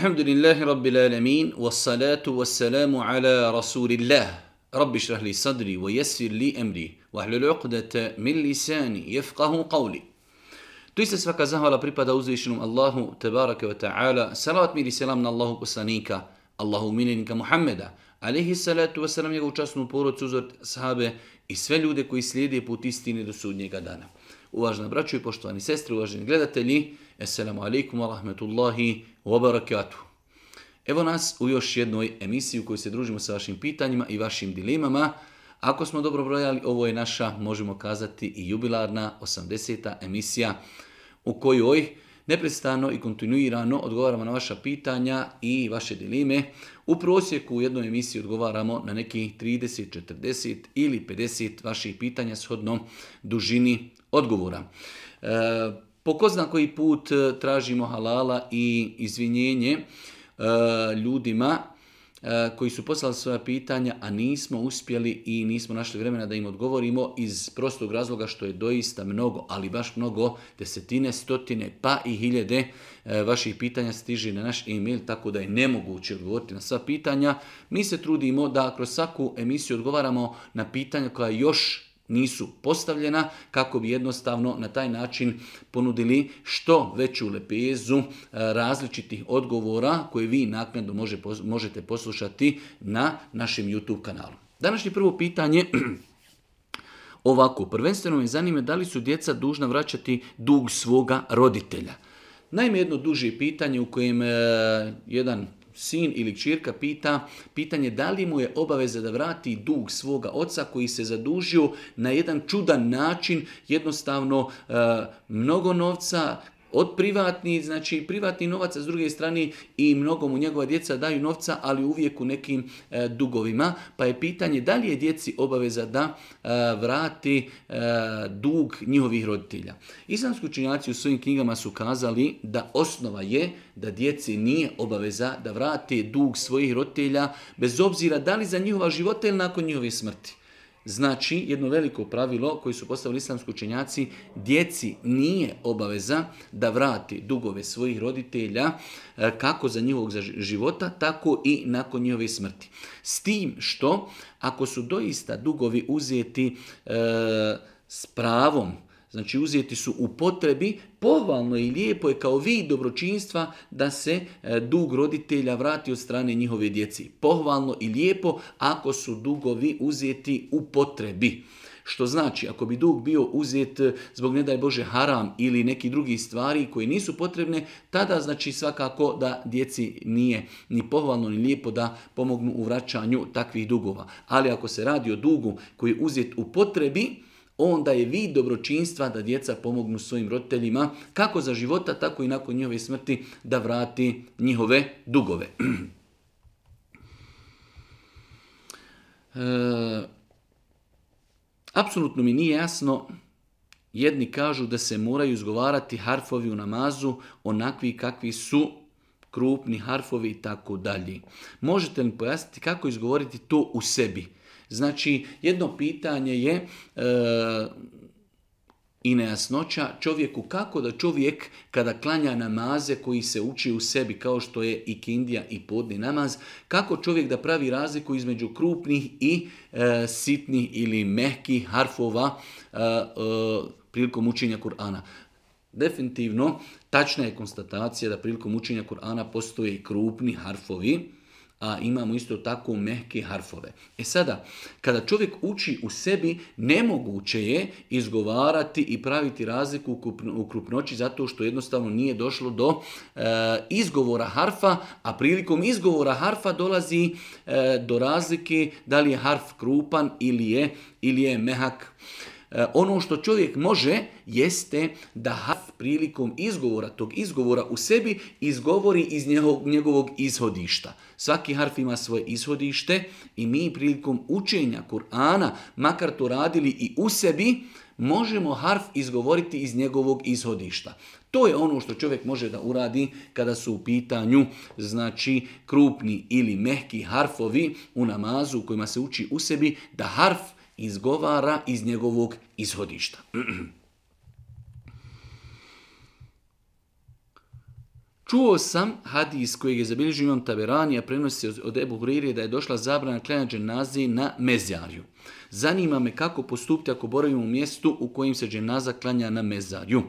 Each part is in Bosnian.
Alhamdulillahi Rabbil Alamin, wassalatu wassalamu ala Rasulillah. Rabbi šrah li sadri, wa jesir li emri, wa ahlul uqdata min lisani, jefqahu qawli. Tu svaka zahvala pripada uzvišenom Allahu, tebaraka wa ta'ala, salavat mir i selam na Allahu poslanika, Allahu miljenika Muhammeda, alihi salatu wasalam njegovu časnu porodcu uzor sahabe i sve ljude koji slijede put istine do sudnjega dana. Uvažena braćo i poštovani sestre, uvaženi gledatelji, Assalamu alaikum wa rahmetullahi wa barakatuh. Evo nas u još jednoj emisiji u kojoj se družimo sa vašim pitanjima i vašim dilemama. Ako smo dobro brojali, ovo je naša, možemo kazati, i jubilarna 80. emisija u kojoj neprestano i kontinuirano odgovaramo na vaša pitanja i vaše dileme. U prosjeku u jednoj emisiji odgovaramo na neki 30, 40 ili 50 vaših pitanja shodno dužini odgovora. E, po ko zna koji put e, tražimo halala i izvinjenje e, ljudima e, koji su poslali svoja pitanja, a nismo uspjeli i nismo našli vremena da im odgovorimo iz prostog razloga što je doista mnogo, ali baš mnogo, desetine, stotine pa i hiljede vaših pitanja stiži na naš e-mail, tako da je nemoguće odgovoriti na sva pitanja. Mi se trudimo da kroz svaku emisiju odgovaramo na pitanja koja još nisu postavljena kako bi jednostavno na taj način ponudili što veću lepezu e, različitih odgovora koje vi naknadno možete poslušati na našem YouTube kanalu. Današnje prvo pitanje ovako, prvenstveno me zanime da li su djeca dužna vraćati dug svoga roditelja. Naime, jedno duže pitanje u kojem e, jedan sin ili čirka pita pitanje da li mu je obaveza da vrati dug svoga oca koji se zadužio na jedan čudan način, jednostavno e, mnogo novca od privatni, znači privatni novac, a s druge strane i mnogo mu njegova djeca daju novca, ali uvijek u nekim e, dugovima, pa je pitanje da li je djeci obaveza da e, vrati e, dug njihovih roditelja. Islamski učinjaci u svojim knjigama su kazali da osnova je da djeci nije obaveza da vrati dug svojih roditelja, bez obzira da li za njihova života ili nakon njihove smrti. Znači, jedno veliko pravilo koje su postavili islamski učenjaci, djeci nije obaveza da vrati dugove svojih roditelja e, kako za njihovog života, tako i nakon njihove smrti. S tim što, ako su doista dugovi uzeti e, s pravom, Znači uzeti su u potrebi, pohvalno i lijepo je kao vid dobročinstva da se e, dug roditelja vrati od strane njihove djeci. Pohvalno i lijepo ako su dugovi uzeti u potrebi. Što znači, ako bi dug bio uzet e, zbog, ne daj Bože, haram ili neki drugi stvari koje nisu potrebne, tada znači svakako da djeci nije ni pohvalno ni lijepo da pomognu u vraćanju takvih dugova. Ali ako se radi o dugu koji je uzet u potrebi, onda je vid dobročinstva da djeca pomognu svojim roditeljima, kako za života, tako i nakon njihove smrti, da vrati njihove dugove. E, apsolutno mi nije jasno, jedni kažu da se moraju izgovarati harfovi u namazu onakvi kakvi su krupni harfovi i tako dalje. Možete li pojasniti kako izgovoriti to u sebi? Znači, jedno pitanje je e, i nejasnoća čovjeku kako da čovjek kada klanja namaze koji se uči u sebi kao što je i kindija i podni namaz, kako čovjek da pravi razliku između krupnih i e, sitnih ili mehkih harfova e, e, prilikom učenja Kur'ana. Definitivno, tačna je konstatacija da prilikom učenja Kur'ana postoje i krupni harfovi, a imamo isto tako mehke harfove. E sada, kada čovjek uči u sebi, nemoguće je izgovarati i praviti razliku u krupnoći zato što jednostavno nije došlo do e, izgovora harfa, a prilikom izgovora harfa dolazi e, do razlike da li je harf krupan ili je, ili je mehak. E, ono što čovjek može jeste da haf prilikom izgovora tog izgovora u sebi izgovori iz njegovog, njegovog ishodišta. Svaki harf ima svoje ishodište i mi prilikom učenja Kur'ana, makar to radili i u sebi, možemo harf izgovoriti iz njegovog izhodišta. To je ono što čovjek može da uradi kada su u pitanju znači krupni ili mehki harfovi u namazu kojima se uči u sebi da harf izgovara iz njegovog izhodišta. Čuo sam hadis kojeg je zabilježio imam Taberani, a prenosi od Ebu Hurire da je došla zabrana klanja nazi na mezarju. Zanima me kako postupiti ako boravimo u mjestu u kojem se dženaza klanja na mezarju. E,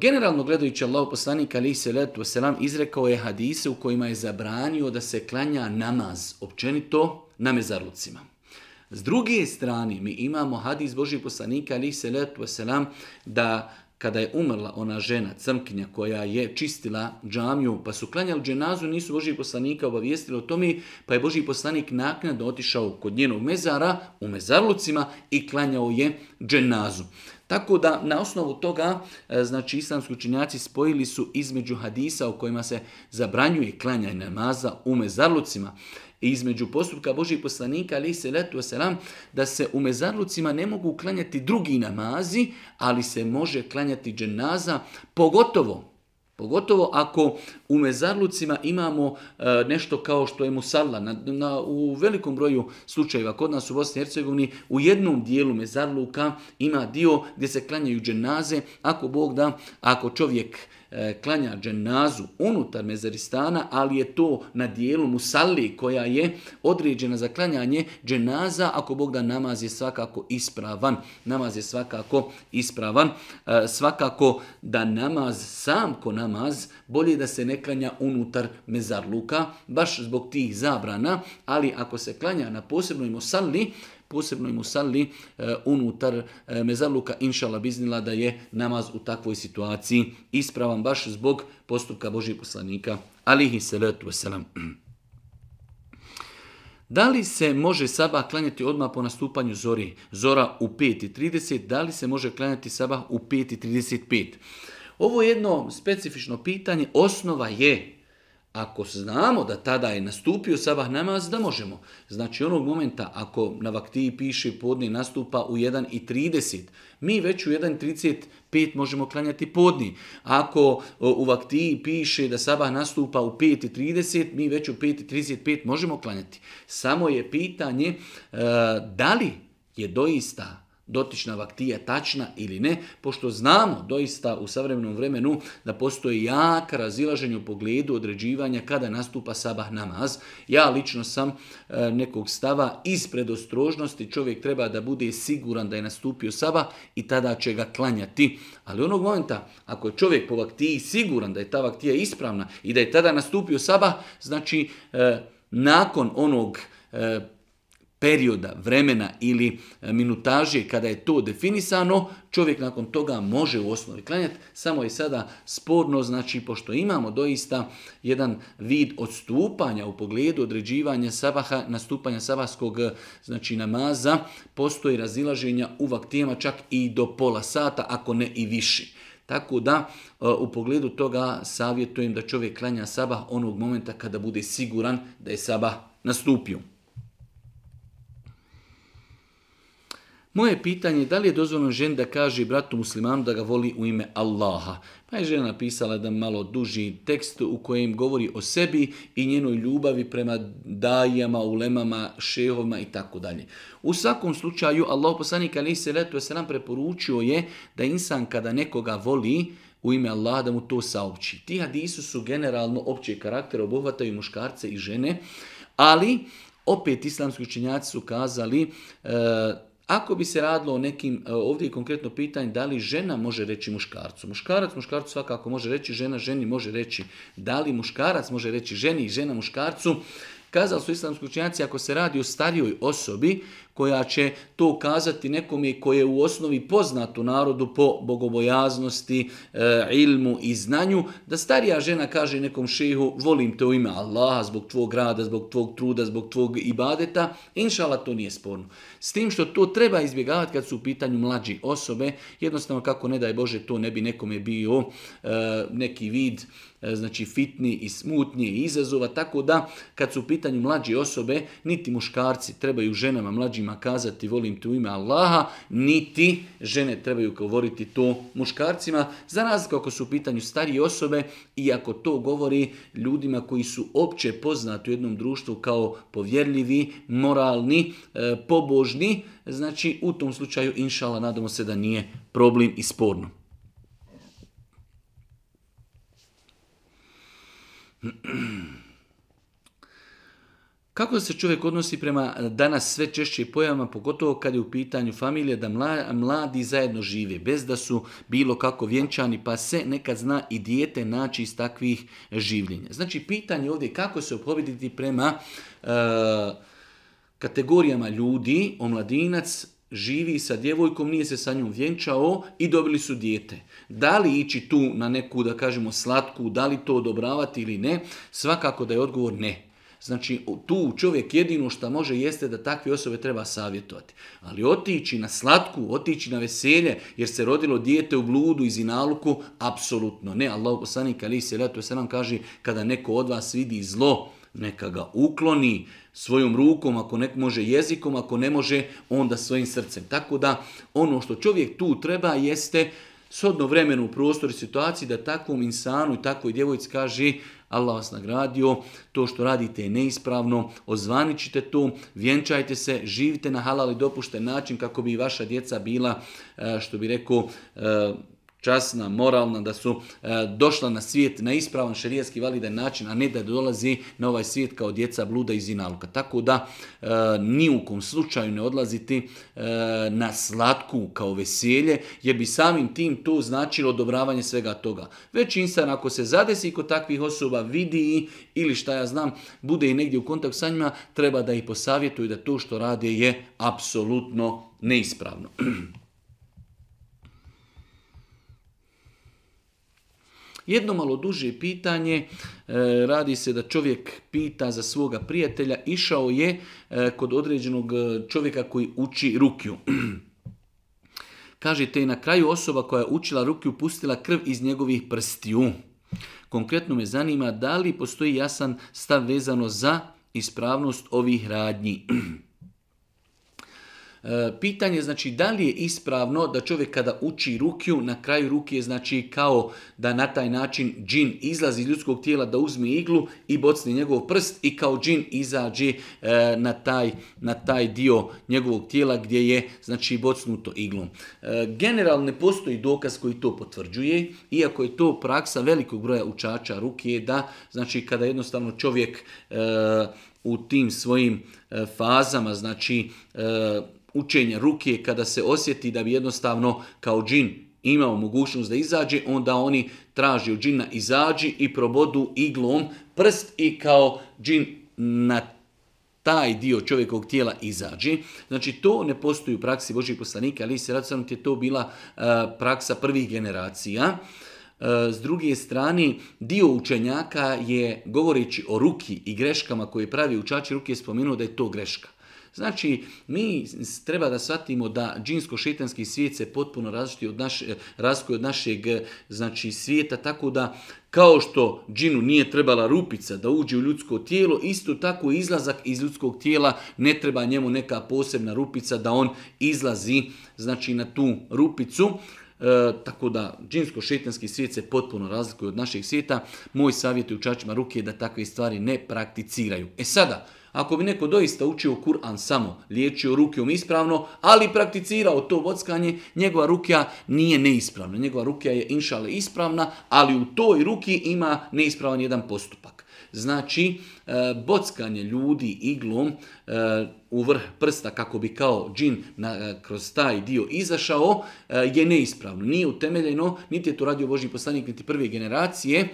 generalno gledajući Allah poslanik ali se letu selam izrekao je hadise u kojima je zabranio da se klanja namaz općenito na mezarucima. S druge strane, mi imamo hadis Božih poslanika, ali se letu selam da kada je umrla ona žena, crmkinja, koja je čistila džamiju, pa su klanjali dženazu, nisu Božji poslanika obavijestili o tome, pa je Božji poslanik naknadno otišao kod njenog mezara, u mezarlucima, i klanjao je dženazu. Tako da na osnovu toga, e, znači islamski učinjaci spojili su između hadisa u kojima se zabranjuje klanjanje namaza u mezarlucima, između postupka Božih poslanika, ali se letu selam, da se u mezarlucima ne mogu klanjati drugi namazi, ali se može klanjati dženaza, pogotovo Pogotovo ako u mezarlucima imamo e, nešto kao što je musalla. na, u velikom broju slučajeva kod nas u Bosni i Hercegovini u jednom dijelu mezarluka ima dio gdje se klanjaju dženaze. Ako Bog da, ako čovjek E, klanja dženazu unutar mezaristana, ali je to na dijelu musalli koja je određena za klanjanje dženaza, ako Bog da namaz je svakako ispravan. Namaz je svakako ispravan. E, svakako da namaz, sam ko namaz, bolje da se ne klanja unutar mezarluka, baš zbog tih zabrana, ali ako se klanja na posebnoj musalli, posebno i musalli e, unutar e, mezaluka, inšala biznila da je namaz u takvoj situaciji ispravan baš zbog postupka Božih poslanika, alihi salatu wasalam. Da li se može saba klanjati odmah po nastupanju zori? Zora u 5.30, da li se može klanjati saba u 5.35? Ovo je jedno specifično pitanje. Osnova je ako znamo da tada je nastupio sabah namaz, da možemo. Znači onog momenta ako na vaktiji piše podni nastupa u 1.30, mi već u 1.35 možemo klanjati podni. Ako u vaktiji piše da sabah nastupa u 5.30, mi već u 5.35 možemo klanjati. Samo je pitanje e, da li je doista dotična vaktija tačna ili ne, pošto znamo doista u savremenom vremenu da postoji jak razilaženje u pogledu određivanja kada nastupa sabah namaz. Ja lično sam e, nekog stava ispred ostrožnosti, čovjek treba da bude siguran da je nastupio sabah i tada će ga klanjati. Ali onog momenta, ako je čovjek po vaktiji siguran da je ta vaktija ispravna i da je tada nastupio sabah, znači e, nakon onog e, perioda, vremena ili e, minutaže kada je to definisano, čovjek nakon toga može u osnovi klanjati. Samo je sada sporno, znači pošto imamo doista jedan vid odstupanja u pogledu određivanja sabaha, nastupanja sabahskog e, znači namaza, postoji razilaženja u vaktijama čak i do pola sata, ako ne i više. Tako da e, u pogledu toga savjetujem da čovjek klanja sabah onog momenta kada bude siguran da je sabah nastupio. Moje pitanje je da li je dozvoljeno ženi da kaže bratu muslimanu da ga voli u ime Allaha. Pa je žena napisala da malo duži tekst u kojem govori o sebi i njenoj ljubavi prema dajama, ulemama, šehovima i tako dalje. U svakom slučaju Allah poslanik ali se letu se nam preporučio je da insan kada nekoga voli u ime Allaha da mu to saopći. Ti hadisu su generalno opće karaktera, obuhvataju muškarce i žene, ali opet islamski učenjaci su kazali e, ako bi se radilo o nekim, e, ovdje je konkretno pitanje da li žena može reći muškarcu. Muškarac muškarcu svakako može reći, žena ženi može reći. Da li muškarac može reći ženi i žena muškarcu? Kazali su islamski učenjaci, ako se radi o starijoj osobi, koja će to kazati nekome koje je u osnovi u narodu po bogobojaznosti, eh, ilmu i znanju, da starija žena kaže nekom šehu volim te u ime Allaha zbog tvog rada, zbog tvog truda, zbog tvog ibadeta, inšala to nije sporno. S tim što to treba izbjegavati kad su u pitanju mlađi osobe, jednostavno kako ne daj Bože to ne bi nekome bio eh, neki vid eh, znači fitni i smutni i izazova, tako da kad su u pitanju mlađe osobe, niti muškarci trebaju ženama mlađi kazati volim te u ime Allaha, niti žene trebaju govoriti to muškarcima. Za razliku ako su u pitanju starije osobe, i ako to govori ljudima koji su opće poznati u jednom društvu kao povjerljivi, moralni, e, pobožni, znači u tom slučaju inšala nadamo se da nije problem i sporno. Kako se čovjek odnosi prema danas sve češće pojavama, pogotovo kad je u pitanju familije, da mladi zajedno žive, bez da su bilo kako vjenčani, pa se nekad zna i dijete naći iz takvih življenja. Znači, pitanje ovdje kako se opobjediti prema e, kategorijama ljudi, omladinac, živi sa djevojkom, nije se sa njom vjenčao i dobili su dijete. Da li ići tu na neku, da kažemo, slatku, da li to odobravati ili ne, svakako da je odgovor ne. Znači, tu čovjek jedino što može jeste da takve osobe treba savjetovati. Ali otići na slatku, otići na veselje, jer se rodilo dijete u bludu iz inaluku, apsolutno ne. Allah poslanik ali se letu se nam kaže, kada neko od vas vidi zlo, neka ga ukloni svojom rukom, ako ne može jezikom, ako ne može, onda svojim srcem. Tako da, ono što čovjek tu treba jeste, sodno vremenu u prostoru situaciji da takvom insanu i takvoj djevojci kaže Allah vas nagradio, to što radite je neispravno, ozvaničite tu, vjenčajte se, živite na halal i dopušten način kako bi vaša djeca bila, e, što bi rekao, e, časna, moralna, da su e, došla na svijet na ispravan šerijeski validan način, a ne da dolazi na ovaj svijet kao djeca bluda iz inaluka. Tako da e, ni u kom slučaju ne odlaziti e, na slatku kao veselje, jer bi samim tim to značilo odobravanje svega toga. Već insan ako se zadesi kod takvih osoba, vidi ili šta ja znam, bude i negdje u kontakt sa njima, treba da ih posavjetuju da to što rade je apsolutno neispravno. Jedno malo duže pitanje, e, radi se da čovjek pita za svoga prijatelja, išao je e, kod određenog e, čovjeka koji uči rukju. Kažete i na kraju osoba koja je učila rukju pustila krv iz njegovih prstiju. Konkretno me zanima da li postoji jasan stav vezano za ispravnost ovih radnji. E, pitanje znači da li je ispravno da čovjek kada uči rukiju, na kraju ruke znači kao da na taj način džin izlazi iz ljudskog tijela da uzme iglu i bocni njegov prst i kao džin izađe e, na, taj, na taj dio njegovog tijela gdje je znači bocnuto iglom. E, generalno ne postoji dokaz koji to potvrđuje, iako je to praksa velikog broja učača je da znači kada jednostavno čovjek u tim svojim fazama znači učenje ruke kada se osjeti da bi jednostavno kao džin imao mogućnost da izađe, onda oni traži od džina izađi i probodu iglom prst i kao džin na taj dio čovjekovog tijela izađe. Znači to ne postoji u praksi Božih poslanika, ali se racionalno je to bila e, praksa prvih generacija. E, s druge strane, dio učenjaka je, govoreći o ruki i greškama koje pravi učači ruke, spomenuo da je to greška. Znači, mi treba da shvatimo da džinsko-šetanski svijet se potpuno različiti od, naš, od našeg e, znači, svijeta, tako da kao što džinu nije trebala rupica da uđe u ljudsko tijelo, isto tako izlazak iz ljudskog tijela ne treba njemu neka posebna rupica da on izlazi znači, na tu rupicu. E, tako da džinsko-šetanski svijet se potpuno razlikuje od našeg svijeta. Moj savjet u čačima ruke da takve stvari ne prakticiraju. E sada, ako bi neko doista učio Kur'an samo, liječio rukijom ispravno, ali prakticirao to bockanje, njegova rukija nije neispravna. Njegova rukija je inšale ispravna, ali u toj ruki ima neispravan jedan postupak. Znači, e, bockanje ljudi iglom e, u vrh prsta kako bi kao džin na, e, kroz taj dio izašao je neispravno. Nije utemeljeno, niti je to radio Božji poslanik, niti prve generacije,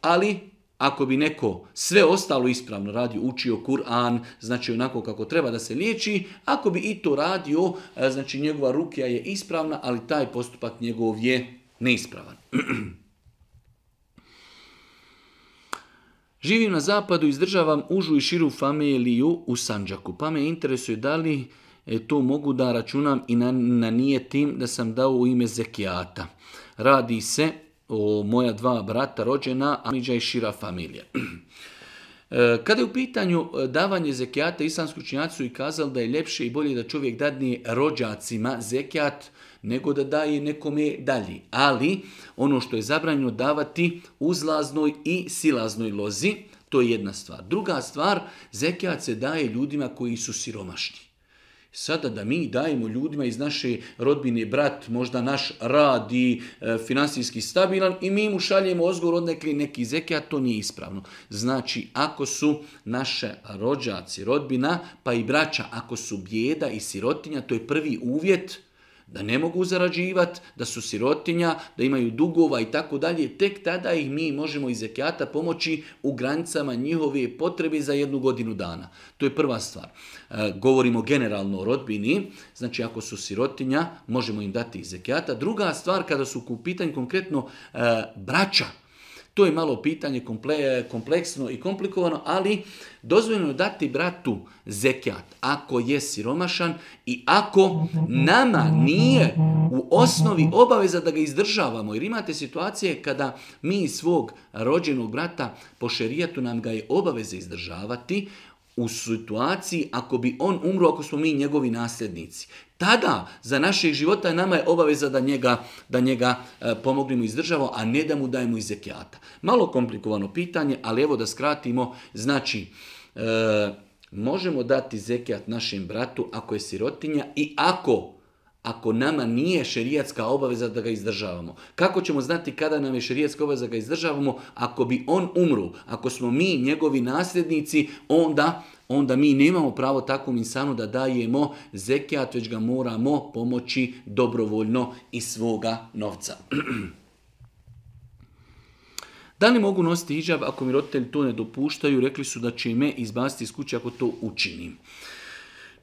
ali ako bi neko sve ostalo ispravno radio, učio Kur'an, znači onako kako treba da se liječi, ako bi i to radio, e, znači njegova rukija je ispravna, ali taj postupak njegov je neispravan. Živim na zapadu, izdržavam užu i širu familiju u Sanđaku, pa me interesuje da li e, to mogu da računam i na, nije tim da sam dao u ime zekijata. Radi se o moja dva brata rođena, Amidža i šira familija. E, kada je u pitanju e, davanje zekijata, islamsku činjacu i kazali da je ljepše i bolje da čovjek dadnije rođacima zekijat nego da daje nekome dalji. Ali ono što je zabranjeno davati uzlaznoj i silaznoj lozi, to je jedna stvar. Druga stvar, zekijat se daje ljudima koji su siromašni. Sada da mi dajemo ljudima iz naše rodbine, brat, možda naš rad i e, finansijski stabilan i mi mu šaljemo ozgovor neke, neki zeke, to nije ispravno. Znači, ako su naše rođaci, rodbina, pa i braća, ako su bjeda i sirotinja, to je prvi uvjet da ne mogu zarađivati, da su sirotinja, da imaju dugova i tako dalje, tek tada ih mi možemo iz zekijata pomoći u granicama njihove potrebe za jednu godinu dana. To je prva stvar. E, govorimo generalno o rodbini, znači ako su sirotinja, možemo im dati Druga stvar, kada su u pitanju konkretno e, braća, to je malo pitanje kompleksno i komplikovano, ali dozvoljeno je dati bratu zekijat ako je siromašan i ako nama nije u osnovi obaveza da ga izdržavamo. Jer imate situacije kada mi svog rođenog brata po šerijatu nam ga je obaveza izdržavati, u situaciji ako bi on umro, ako smo mi njegovi nasljednici. Tada, za našeg života, nama je obaveza da njega, da njega e, pomognemo iz a ne da mu dajemo iz zekijata. Malo komplikovano pitanje, ali evo da skratimo. Znači, e, možemo dati zekijat našem bratu ako je sirotinja i ako ako nama nije šerijatska obaveza da ga izdržavamo. Kako ćemo znati kada nam je šerijatska obaveza da ga izdržavamo? Ako bi on umru, ako smo mi njegovi nasljednici, onda onda mi nemamo pravo takvom insanu da dajemo zekijat, već ga moramo pomoći dobrovoljno iz svoga novca. Da li mogu nositi iđav ako mi roditelji to ne dopuštaju? Rekli su da će me izbaciti iz kuće ako to učinim.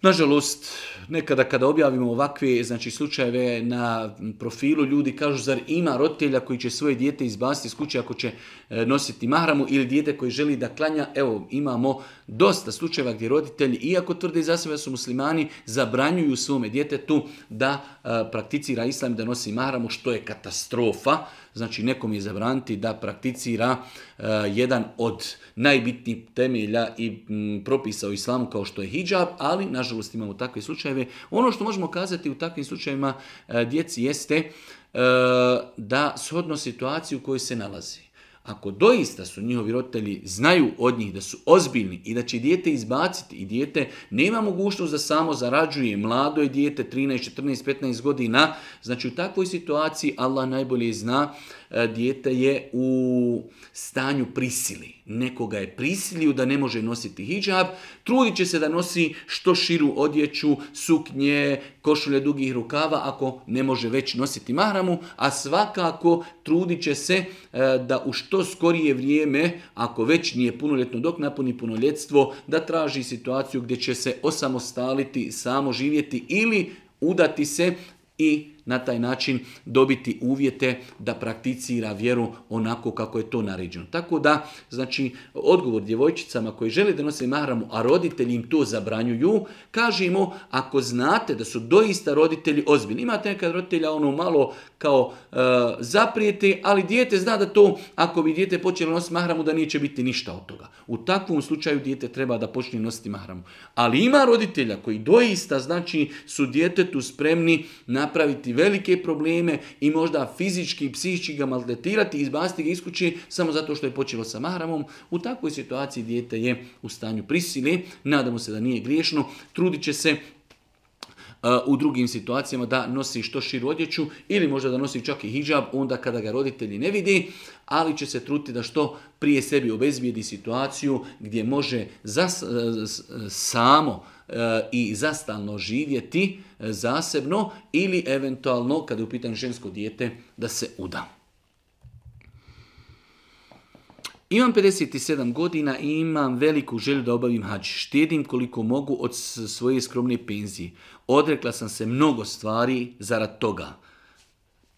Nažalost, nekada kada objavimo ovakve znači, slučajeve na profilu, ljudi kažu zar ima roditelja koji će svoje dijete izbasti iz kuće ako će e, nositi mahramu ili dijete koji želi da klanja. Evo, imamo dosta slučajeva gdje roditelji, iako tvrde za sebe da su muslimani, zabranjuju svome djetetu da Eh, prakticira islam da nosi mahramu, što je katastrofa. Znači, nekom je zabraniti da prakticira eh, jedan od najbitnijih temelja i mm, propisa u islamu kao što je hijab, ali nažalost imamo takve slučajeve. Ono što možemo kazati u takvim slučajevima eh, djeci jeste da shodno situaciju u kojoj se nalazi. Ako doista su njihovi roditelji znaju od njih da su ozbiljni i da će dijete izbaciti i dijete nema mogućnost da samo zarađuje mlado dijete 13, 14, 15 godina, znači u takvoj situaciji Allah najbolje zna E, dijete je u stanju prisili. Nekoga je prisilio da ne može nositi hijab, trudit će se da nosi što širu odjeću, suknje, košulje dugih rukava ako ne može već nositi mahramu, a svakako trudit će se e, da u što skorije vrijeme, ako već nije punoljetno dok napuni punoljetstvo, da traži situaciju gdje će se osamostaliti, samo živjeti ili udati se i na taj način dobiti uvjete da prakticira vjeru onako kako je to naređeno. Tako da, znači, odgovor djevojčicama koji žele da nose mahramu, a roditelji im to zabranjuju, kažemo, ako znate da su doista roditelji ozbiljni, imate nekad roditelja ono malo kao e, zaprijeti, ali dijete zna da to, ako bi dijete počelo nositi mahramu, da neće biti ništa od toga. U takvom slučaju dijete treba da počne nositi mahramu. Ali ima roditelja koji doista, znači, su djetetu spremni napraviti velike probleme i možda fizički i psihički ga maltretirati, izbasti ga iz kuće samo zato što je počelo sa mahramom. U takvoj situaciji dijete je u stanju prisile, nadamo se da nije griješno, trudit će se u drugim situacijama da nosi što širu odjeću ili možda da nosi čak i hijab onda kada ga roditelji ne vidi, ali će se truti da što prije sebi obezbijedi situaciju gdje može za, samo E, i zastalno živjeti e, zasebno ili eventualno, kada je u pitanju žensko dijete, da se uda. Imam 57 godina i imam veliku želju da obavim hađ. Štedim koliko mogu od svoje skromne penzije. Odrekla sam se mnogo stvari zarad toga.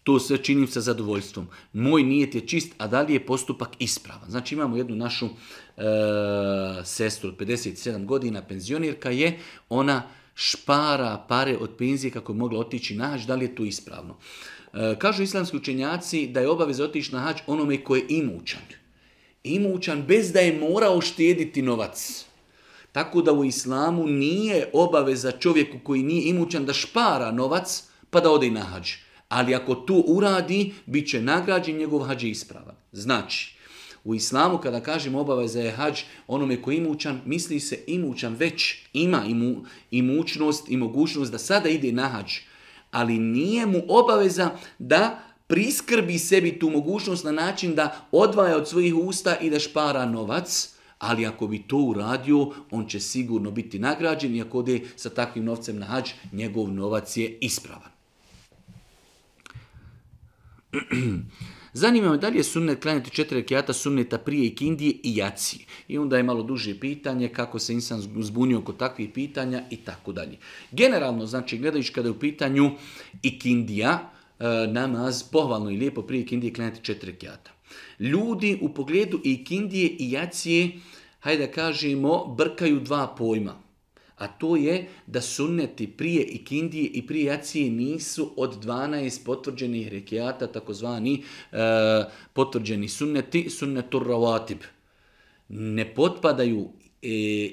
To sve činim sa zadovoljstvom. Moj nijet je čist, a da li je postupak ispravan? Znači imamo jednu našu Eh, sestru od 57 godina, penzionirka je, ona špara pare od penzije kako je mogla otići na hađ, da li je to ispravno? Eh, kažu islamski učenjaci da je obaveza otići na hađ onome koji je imućan. Imućan bez da je morao štediti novac. Tako da u islamu nije obaveza čovjeku koji nije imućan da špara novac pa da ode i na hađ. Ali ako to uradi, bit će nagrađen njegov hađ ispravan. Znači, u islamu kada kažem obaveza je hađ onome koji imućan, misli se imućan već ima imu, imućnost i mogućnost da sada ide na hađ. Ali nije mu obaveza da priskrbi sebi tu mogućnost na način da odvaja od svojih usta i da špara novac. Ali ako bi to uradio, on će sigurno biti nagrađen i ako ode sa takvim novcem na hađ, njegov novac je ispravan. Zanima me da li je sunnet klanjati četiri rekiata sunneta prije kindije i jaci. I onda je malo duže pitanje kako se insan zbunio oko takvih pitanja i tako dalje. Generalno, znači, gledajući kada je u pitanju ikindija, e, namaz pohvalno i lijepo prije Kindije klanjati četiri rekiata. Ljudi u pogledu ikindije i jacije, hajde da kažemo, brkaju dva pojma a to je da sunneti prije ikindije i prije jacije nisu od 12 potvrđenih rekiata, takozvani e, potvrđeni sunneti, sunnetur ravatib. Ne potpadaju e,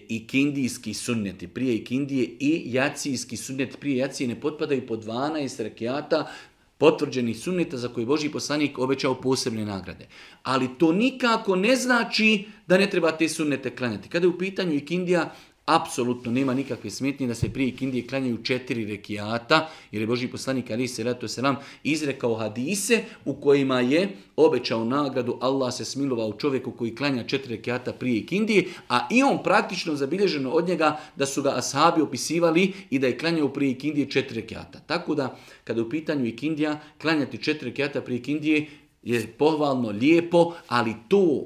i kindijski sunneti prije ikindije i jacijski sunnet prije jacije ne potpadaju po 12 rekiata potvrđenih sunneta za koje Boži poslanik obećao posebne nagrade. Ali to nikako ne znači da ne treba te sunnete klanjati. Kada je u pitanju ikindija, apsolutno nema nikakve smetnje da se prije Kindije klanjaju četiri rekiata, jer je Boži poslanik Ali se ratu izrekao hadise u kojima je obećao nagradu Allah se smilovao čovjeku koji klanja četiri rekiata prije Kindije, a i on praktično zabilježeno od njega da su ga ashabi opisivali i da je klanjao prije Kindije četiri rekiata. Tako da, kada je u pitanju i Kindija, klanjati četiri rekiata prije Kindije je pohvalno lijepo, ali to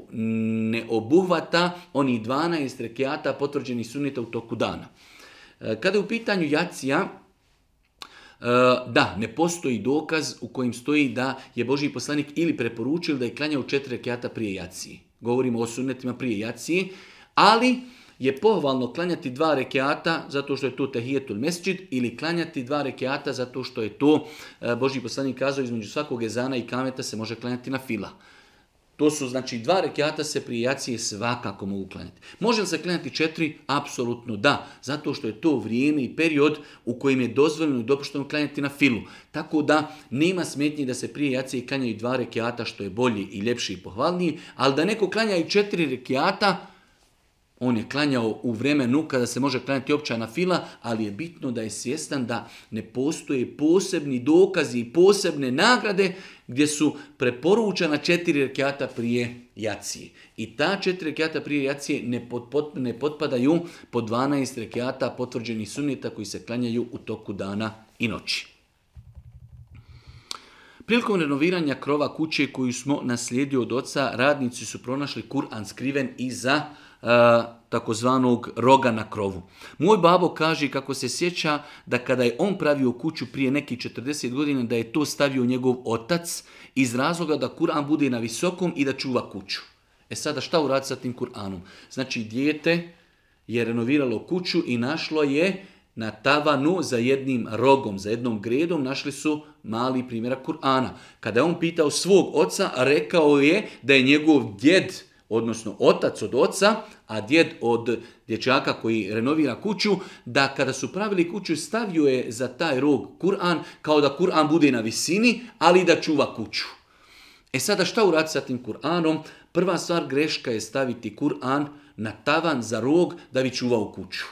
ne obuhvata oni 12 rekiata potvrđenih sunnita u toku dana. E, kada je u pitanju jacija, e, da, ne postoji dokaz u kojem stoji da je Boži poslanik ili preporučio da je klanjao četiri rekiata prije jaciji. Govorimo o sunnetima prije jacije, ali je pohvalno klanjati dva rekeata zato što je to tehijetul mesčit ili klanjati dva rekeata zato što je to, e, Boži poslanik kazao, između svakog ezana i kameta se može klanjati na fila. To su znači dva rekiata se prije jacije svakako mogu klanjati. Može li se klanjati četiri? Apsolutno da, zato što je to vrijeme i period u kojem je dozvoljeno i dopušteno klanjati na filu. Tako da nema smetnji da se prije jacije klanjaju dva rekiata što je bolji i ljepši i pohvalniji, ali da neko klanja i četiri rekiata, on je klanjao u vremenu kada se može klanjati općana fila, ali je bitno da je svjestan da ne postoje posebni dokazi i posebne nagrade gdje su preporučena četiri rekiata prije jacije. I ta četiri rekiata prije jacije ne, pod, ne potpadaju po 12 rekiata potvrđenih sunnita koji se klanjaju u toku dana i noći. Prilikom renoviranja krova kuće koju smo naslijedili od oca, radnici su pronašli Kur'an skriven iza za takozvanog roga na krovu. Moj babo kaže kako se sjeća da kada je on pravio kuću prije nekih 40 godina da je to stavio njegov otac iz razloga da Kur'an bude na visokom i da čuva kuću. E sada šta uradi sa tim Kur'anom? Znači dijete je renoviralo kuću i našlo je na tavanu za jednim rogom, za jednom gredom, našli su mali primjera Kur'ana. Kada je on pitao svog oca, rekao je da je njegov djed, odnosno otac od oca, a djed od dječaka koji renovira kuću, da kada su pravili kuću stavio je za taj rog Kur'an, kao da Kur'an bude na visini, ali da čuva kuću. E sada šta uraditi sa tim Kur'anom? Prva stvar greška je staviti Kur'an na tavan za rog da bi čuvao kuću.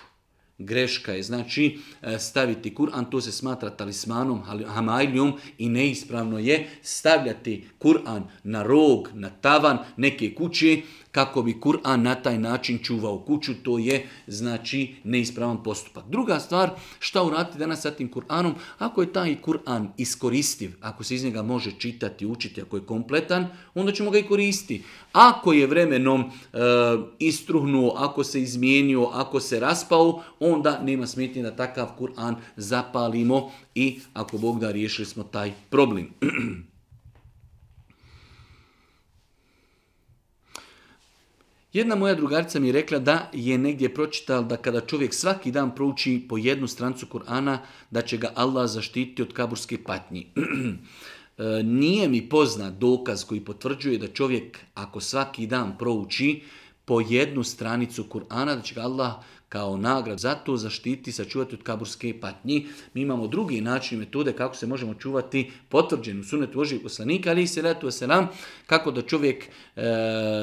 Greška je znači e, staviti Kur'an, to se smatra talismanom, hamajljom i neispravno je stavljati Kur'an na rog, na tavan neke kuće kako bi Kur'an na taj način čuvao kuću, to je znači neispravan postupak. Druga stvar, šta uraditi danas sa tim Kur'anom? Ako je taj Kur'an iskoristiv, ako se iz njega može čitati, učiti, ako je kompletan, onda ćemo ga i koristiti. Ako je vremenom e, istruhnuo, ako se izmijenio, ako se raspao, onda nema smetnje da takav Kur'an zapalimo i ako Bog da riješili smo taj problem. Jedna moja drugarca mi je rekla da je negdje pročitala da kada čovjek svaki dan prouči po jednu strancu Kur'ana, da će ga Allah zaštiti od kaburske patnji. E, nije mi poznat dokaz koji potvrđuje da čovjek ako svaki dan prouči po jednu stranicu Kur'ana, da će ga Allah kao nagrad za to zaštiti, sačuvati od kaburske patnje. Mi imamo drugi način metode kako se možemo čuvati potvrđenu sunet Božih poslanika, ali i letu selam kako da čovjek e,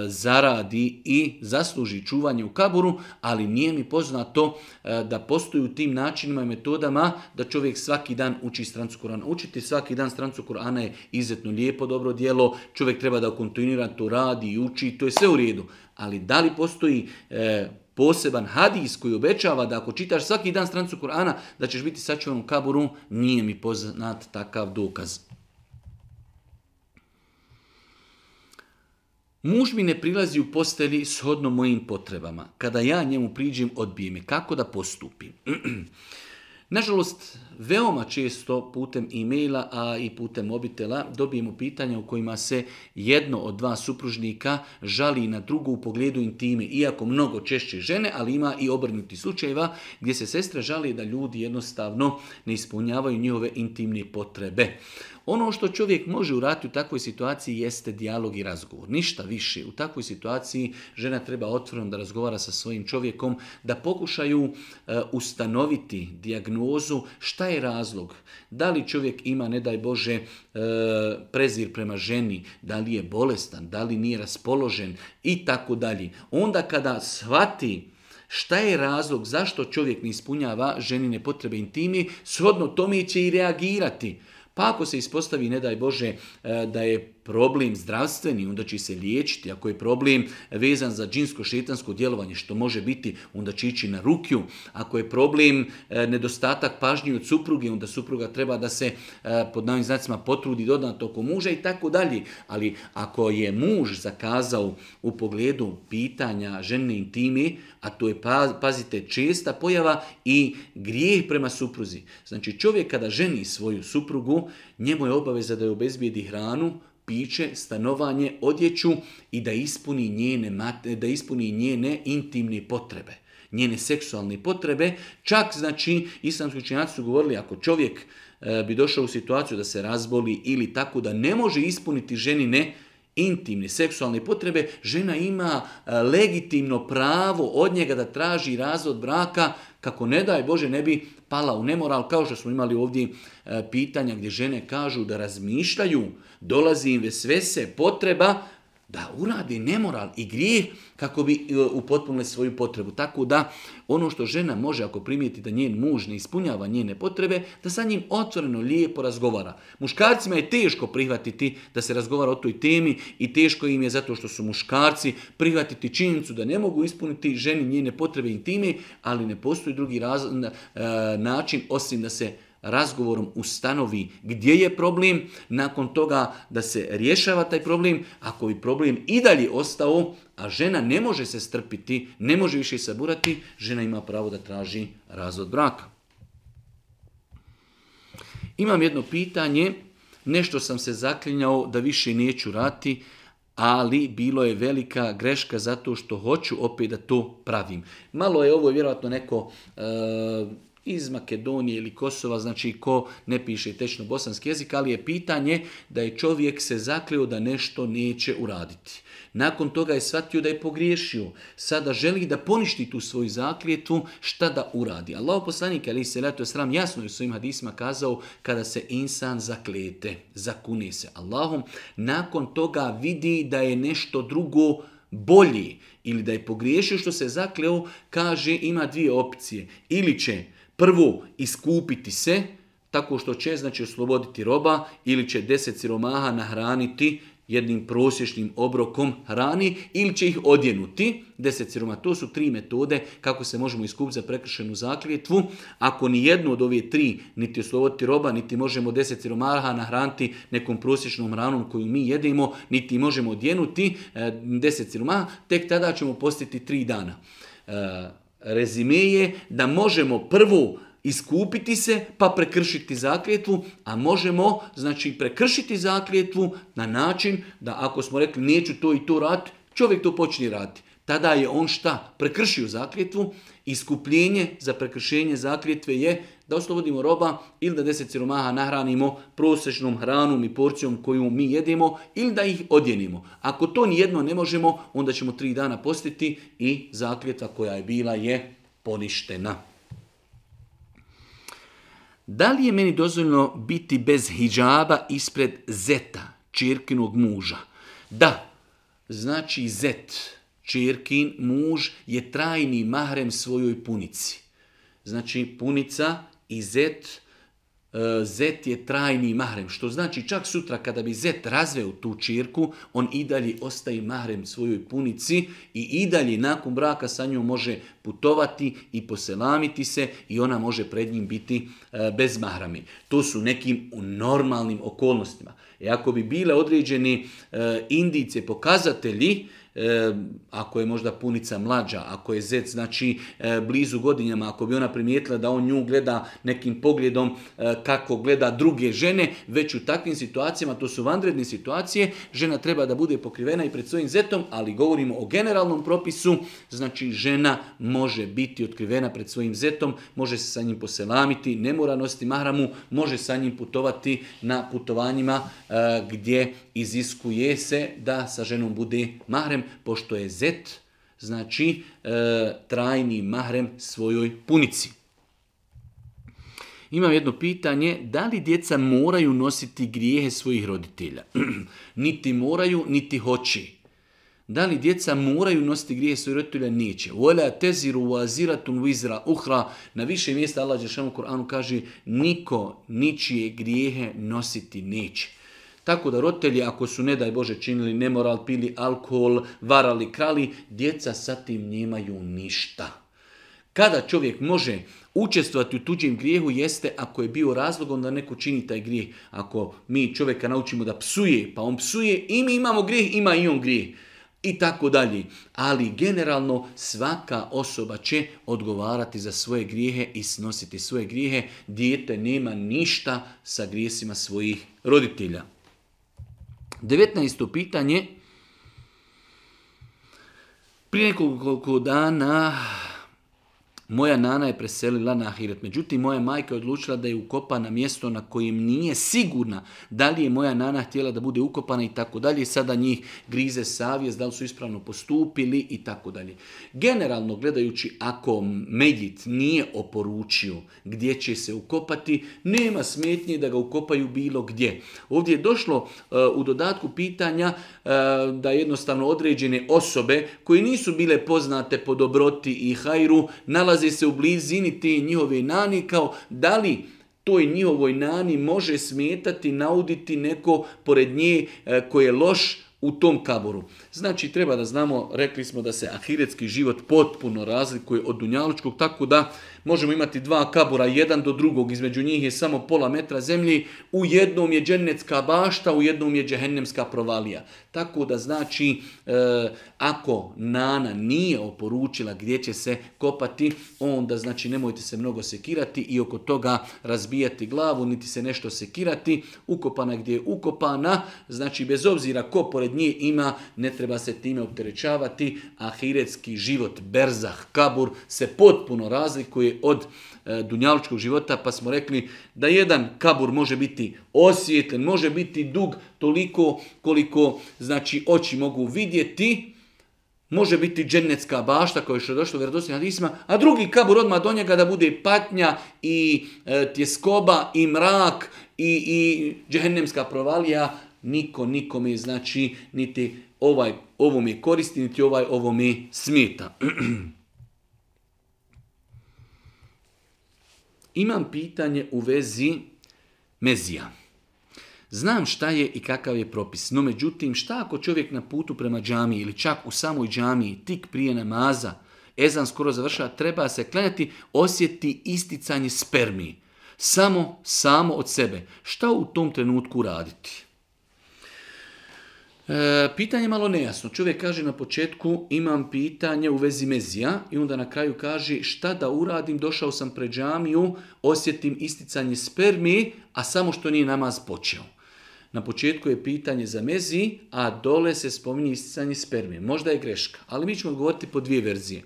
zaradi i zasluži čuvanje u kaburu, ali nije mi poznato e, da postoji u tim načinima i metodama da čovjek svaki dan uči strancu Kur'ana. Učiti svaki dan strancu Kur'ana je izuzetno lijepo, dobro djelo, čovjek treba da kontinuirano to radi i uči, to je sve u redu. Ali da li postoji e, poseban hadis koji obećava da ako čitaš svaki dan strancu Kur'ana da ćeš biti sačuvan u kaburu, nije mi poznat takav dokaz. Muž mi ne prilazi u posteli shodno mojim potrebama. Kada ja njemu priđem, odbije me. Kako da postupim? Nažalost, veoma često putem e-maila, a i putem mobitela dobijemo pitanja u kojima se jedno od dva supružnika žali na drugu u pogledu intime, iako mnogo češće žene, ali ima i obrnuti slučajeva gdje se sestra žali da ljudi jednostavno ne ispunjavaju njihove intimne potrebe. Ono što čovjek može uraditi u takvoj situaciji jeste dijalog i razgovor. Ništa više. U takvoj situaciji žena treba otvoreno da razgovara sa svojim čovjekom, da pokušaju e, ustanoviti dijagnozu šta je razlog. Da li čovjek ima, ne daj Bože, e, prezir prema ženi, da li je bolestan, da li nije raspoložen i tako dalje. Onda kada shvati šta je razlog zašto čovjek ne ispunjava ženine potrebe intimi, shodno tome će i reagirati. Pa ako se ispostavi, ne daj Bože, e, da je problem zdravstveni, onda će se liječiti. Ako je problem vezan za džinsko šetansko djelovanje, što može biti, onda će ići na rukju. Ako je problem e, nedostatak pažnje od supruge, onda supruga treba da se e, pod navim znacima potrudi dodatno oko muža i tako dalje. Ali ako je muž zakazao u pogledu pitanja žene intimi, a to je, pa, pazite, česta pojava i grijeh prema supruzi. Znači čovjek kada ženi svoju suprugu, njemu je obaveza da je obezbijedi hranu, piće, stanovanje, odjeću i da ispuni njene, da ispuni njene intimne potrebe, njene seksualne potrebe. Čak, znači, islamski učenjaci su govorili, ako čovjek e, bi došao u situaciju da se razboli ili tako da ne može ispuniti ženine intimne, seksualne potrebe, žena ima e, legitimno pravo od njega da traži razvod braka kako ne daj Bože ne bi pala u nemoral, kao što smo imali ovdje e, pitanja gdje žene kažu da razmišljaju, dolazi im se potreba da uradi nemoral i grijeh kako bi e, upotpunili svoju potrebu. Tako da ono što žena može ako primijeti da njen muž ne ispunjava njene potrebe, da sa njim otvoreno lijepo razgovara. Muškarcima je teško prihvatiti da se razgovara o toj temi i teško im je zato što su muškarci prihvatiti činjenicu da ne mogu ispuniti ženi njene potrebe intime, ali ne postoji drugi e, način osim da se razgovorom ustanovi gdje je problem, nakon toga da se rješava taj problem, ako bi problem i dalje ostao, a žena ne može se strpiti, ne može više saburati, žena ima pravo da traži razvod braka. Imam jedno pitanje, nešto sam se zaklinjao da više neću rati, ali bilo je velika greška zato što hoću opet da to pravim. Malo je ovo vjerojatno neko e, iz Makedonije ili Kosova, znači ko ne piše tečno bosanski jezik, ali je pitanje da je čovjek se zakleo da nešto neće uraditi. Nakon toga je shvatio da je pogriješio. Sada želi da poništi tu svoju zakljetu, šta da uradi. Allah poslanik, ali se leto sram, jasno je u svojim hadisma kazao, kada se insan zaklete, zakune se Allahom, nakon toga vidi da je nešto drugo bolji ili da je pogriješio što se zakleo, kaže ima dvije opcije. Ili će prvo iskupiti se, tako što će znači osloboditi roba ili će deset siromaha nahraniti jednim prosječnim obrokom hrani ili će ih odjenuti. Deset siroma, to su tri metode kako se možemo iskupiti za prekršenu zakljetvu. Ako ni jednu od ove tri, niti osloboditi roba, niti možemo deset siromaha nahraniti nekom prosječnom hranom koju mi jedemo, niti možemo odjenuti e, deset siromaha, tek tada ćemo postiti tri dana. E, rezime je da možemo prvo iskupiti se pa prekršiti zakljetvu, a možemo znači prekršiti zakljetvu na način da ako smo rekli neću to i to raditi, čovjek to počne raditi. Tada je on šta? Prekršio zakljetvu. Iskupljenje za prekršenje zakljetve je da oslobodimo roba ili da deset siromaha nahranimo prosječnom hranom i porcijom koju mi jedemo ili da ih odjenimo. Ako to nijedno ne možemo, onda ćemo tri dana postiti i zakljeta koja je bila je poništena. Da li je meni dozvoljeno biti bez hijjaba ispred zeta, čirkinog muža? Da, znači zet, čirkin muž je trajni mahrem svojoj punici. Znači punica i zet, eh, je trajni mahrem, što znači čak sutra kada bi zet razveo tu čirku, on i dalje ostaje mahrem svojoj punici i i dalje nakon braka sa njom može putovati i poselamiti se i ona može pred njim biti eh, bez mahrami. To su nekim u normalnim okolnostima. I e, ako bi bile određeni eh, indice, pokazatelji, e, ako je možda punica mlađa, ako je zec znači e, blizu godinjama, ako bi ona primijetila da on nju gleda nekim pogledom e, kako gleda druge žene, već u takvim situacijama, to su vanredne situacije, žena treba da bude pokrivena i pred svojim zetom, ali govorimo o generalnom propisu, znači žena može biti otkrivena pred svojim zetom, može se sa njim poselamiti, ne mora nositi mahramu, može sa njim putovati na putovanjima e, gdje iziskuje se da sa ženom bude mahrem, pošto je zet, znači e, trajni mahrem svojoj punici. Imam jedno pitanje, da li djeca moraju nositi grijehe svojih roditelja? niti moraju, niti hoći. Da li djeca moraju nositi grijehe svojih roditelja? Neće. teziru waziratun uhra. Na više mjesta Allah Đešanu Koranu kaže niko ničije grijehe nositi neće. Tako da roditelji, ako su, ne daj Bože, činili nemoral, pili alkohol, varali, krali, djeca sa tim nemaju ništa. Kada čovjek može učestvovati u tuđem grijehu jeste ako je bio razlogom da neko čini taj grijeh. Ako mi čovjeka naučimo da psuje, pa on psuje, i mi imamo grijeh, ima i on grijeh. I tako dalje. Ali generalno svaka osoba će odgovarati za svoje grijehe i snositi svoje grijehe. Dijete nema ništa sa grijesima svojih roditelja. 19. pitanje. Prije nekoliko dana moja nana je preselila na Ahiret. Međutim, moja majka je odlučila da je ukopa na mjesto na kojem nije sigurna da li je moja nana htjela da bude ukopana i tako dalje. Sada njih grize savjest, da li su ispravno postupili i tako dalje. Generalno gledajući, ako Medjit nije oporučio gdje će se ukopati, nema smetnje da ga ukopaju bilo gdje. Ovdje je došlo e, u dodatku pitanja e, da jednostavno određene osobe koje nisu bile poznate po dobroti i hajru nalaze se u blizini te njihove nani, kao da li toj njihovoj nani može smetati, nauditi neko pored nje e, koji je loš u tom kaboru. Znači, treba da znamo, rekli smo da se ahiretski život potpuno razlikuje od dunjalučkog, tako da možemo imati dva kabura, jedan do drugog, između njih je samo pola metra zemlji, u jednom je dženecka bašta, u jednom je džehennemska provalija. Tako da znači, e, ako Nana nije oporučila gdje će se kopati, onda znači nemojte se mnogo sekirati i oko toga razbijati glavu, niti se nešto sekirati, ukopana gdje je ukopana, znači bez obzira ko pored nje ima, ne treba se time opterećavati, hiretski život, berzah, kabur se potpuno razlikuje od e, života, pa smo rekli da jedan kabur može biti osvjetljen, može biti dug toliko koliko znači oči mogu vidjeti, može biti dženecka bašta koja je što došlo vjerodostojna hadisma, a drugi kabur odmah do njega da bude patnja i e, tjeskoba i mrak i, i džehennemska provalija, niko nikome znači niti ovaj, ovo mi koristi, niti ovaj, ovo mi smeta. Imam pitanje u vezi mezija. Znam šta je i kakav je propis, no međutim šta ako čovjek na putu prema džamiji ili čak u samoj džamiji tik prije namaza, ezan skoro završava, treba se klenjati, osjeti isticanje spermi. Samo, samo od sebe. Šta u tom trenutku raditi? E, pitanje je malo nejasno. Čovjek kaže na početku imam pitanje u vezi mezija i onda na kraju kaže šta da uradim, došao sam pred džamiju, osjetim isticanje spermi, a samo što nije namaz počeo. Na početku je pitanje za mezi, a dole se spominje isticanje spermi. Možda je greška, ali mi ćemo govoriti po dvije verzije.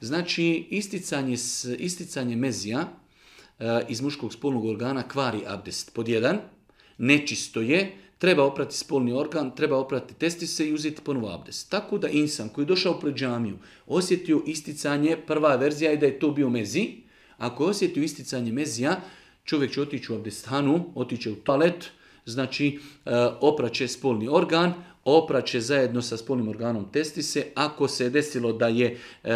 Znači, isticanje, isticanje mezija e, iz muškog spolnog organa kvari abdest. Pod jedan, nečisto je, treba oprati spolni organ, treba oprati testise i uzeti ponovo abdest. Tako da insan koji je došao pred džamiju osjetio isticanje, prva verzija je da je to bio mezi, ako je osjetio isticanje mezija, čovjek će otići u abdestanu, otiće u toalet, znači e, opraće spolni organ, opraće zajedno sa spolnim organom testise, ako se je desilo da je e,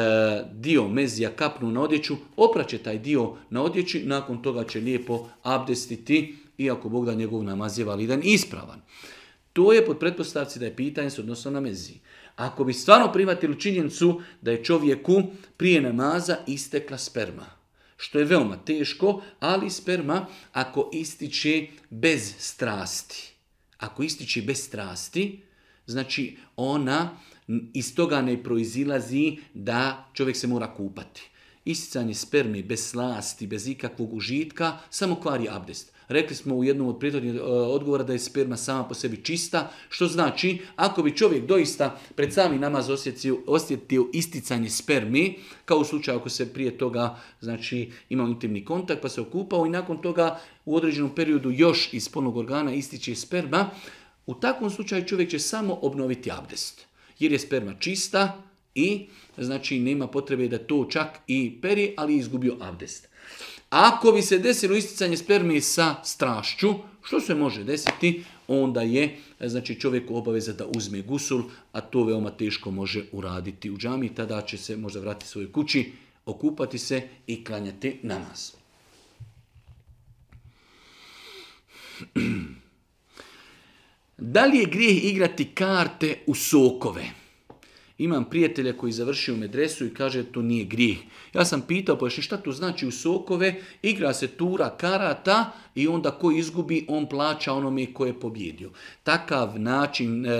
dio mezija kapnu na odjeću, opraće taj dio na odjeći, nakon toga će lijepo abdestiti iako Bog da njegov namaz je validan i ispravan. To je pod pretpostavci da je pitanje s odnosno na mezi. Ako bi stvarno primatili činjenicu da je čovjeku prije namaza istekla sperma, što je veoma teško, ali sperma ako ističe bez strasti, ako ističe bez strasti, znači ona iz toga ne proizilazi da čovjek se mora kupati. Isticanje spermi bez slasti, bez ikakvog užitka, samo kvari abdest. Rekli smo u jednom od prethodnih e, odgovora da je sperma sama po sebi čista, što znači ako bi čovjek doista pred sami nama osjetio, isticanje spermi, kao u slučaju ako se prije toga znači, imao intimni kontakt pa se okupao i nakon toga u određenom periodu još iz polnog organa ističe sperma, u takvom slučaju čovjek će samo obnoviti abdest. Jer je sperma čista i znači nema potrebe da to čak i peri, ali je izgubio abdest. Ako bi se desilo isticanje spermije sa strašću, što se može desiti, onda je e, znači čovjek obaveza da uzme gusul, a to veoma teško može uraditi u džami, tada će se možda vratiti svojoj kući, okupati se i klanjati na nas. Da li je grijeh igrati karte u sokove? Imam prijatelja koji završio medresu i kaže to nije grijeh. Ja sam pitao, pa šta to znači u sokove? Igra se tura karata i onda ko izgubi, on plaća onome ko je pobjedio. Takav način e,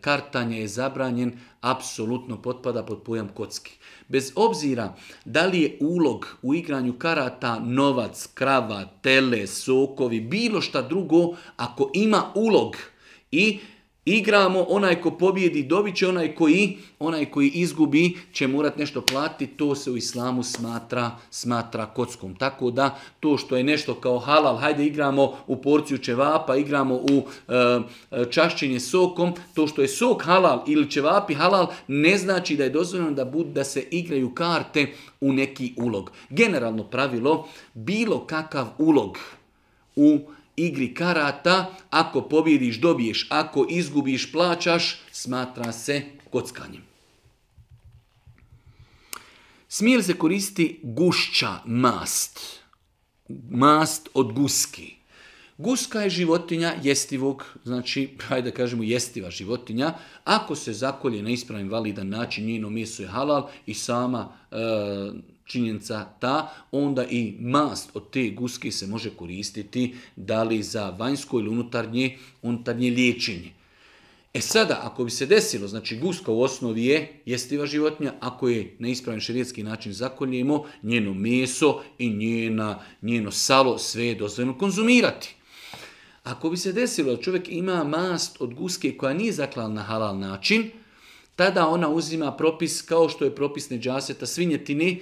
kartanja je zabranjen, apsolutno potpada pod pojam kocki. Bez obzira da li je ulog u igranju karata novac, krava, tele, sokovi, bilo šta drugo, ako ima ulog i igramo, onaj ko pobjedi dobit će, onaj koji, onaj koji izgubi će morat nešto platiti, to se u islamu smatra, smatra kockom. Tako da to što je nešto kao halal, hajde igramo u porciju čevapa, igramo u e, e, čašćenje sokom, to što je sok halal ili čevapi halal ne znači da je dozvoljeno da, bud, da se igraju karte u neki ulog. Generalno pravilo, bilo kakav ulog u igri karata, ako pobjediš dobiješ, ako izgubiš plaćaš, smatra se kockanjem. Smije se koristi gušća mast? Mast od guski. Guska je životinja jestivog, znači, hajde da jestiva životinja. Ako se zakolje na ispravim validan način, njeno meso je halal i sama e, činjenica ta, onda i mast od te guske se može koristiti da li za vanjsko ili unutarnje, unutarnje liječenje. E sada, ako bi se desilo, znači guska u osnovi je jestiva životinja, ako je na ispravan širijetski način zakoljemo, njeno meso i njena, njeno salo sve je dozvoljeno konzumirati. Ako bi se desilo da čovjek ima mast od guske koja nije zaklala na halal način, tada ona uzima propis kao što je propis neđaseta svinjetini,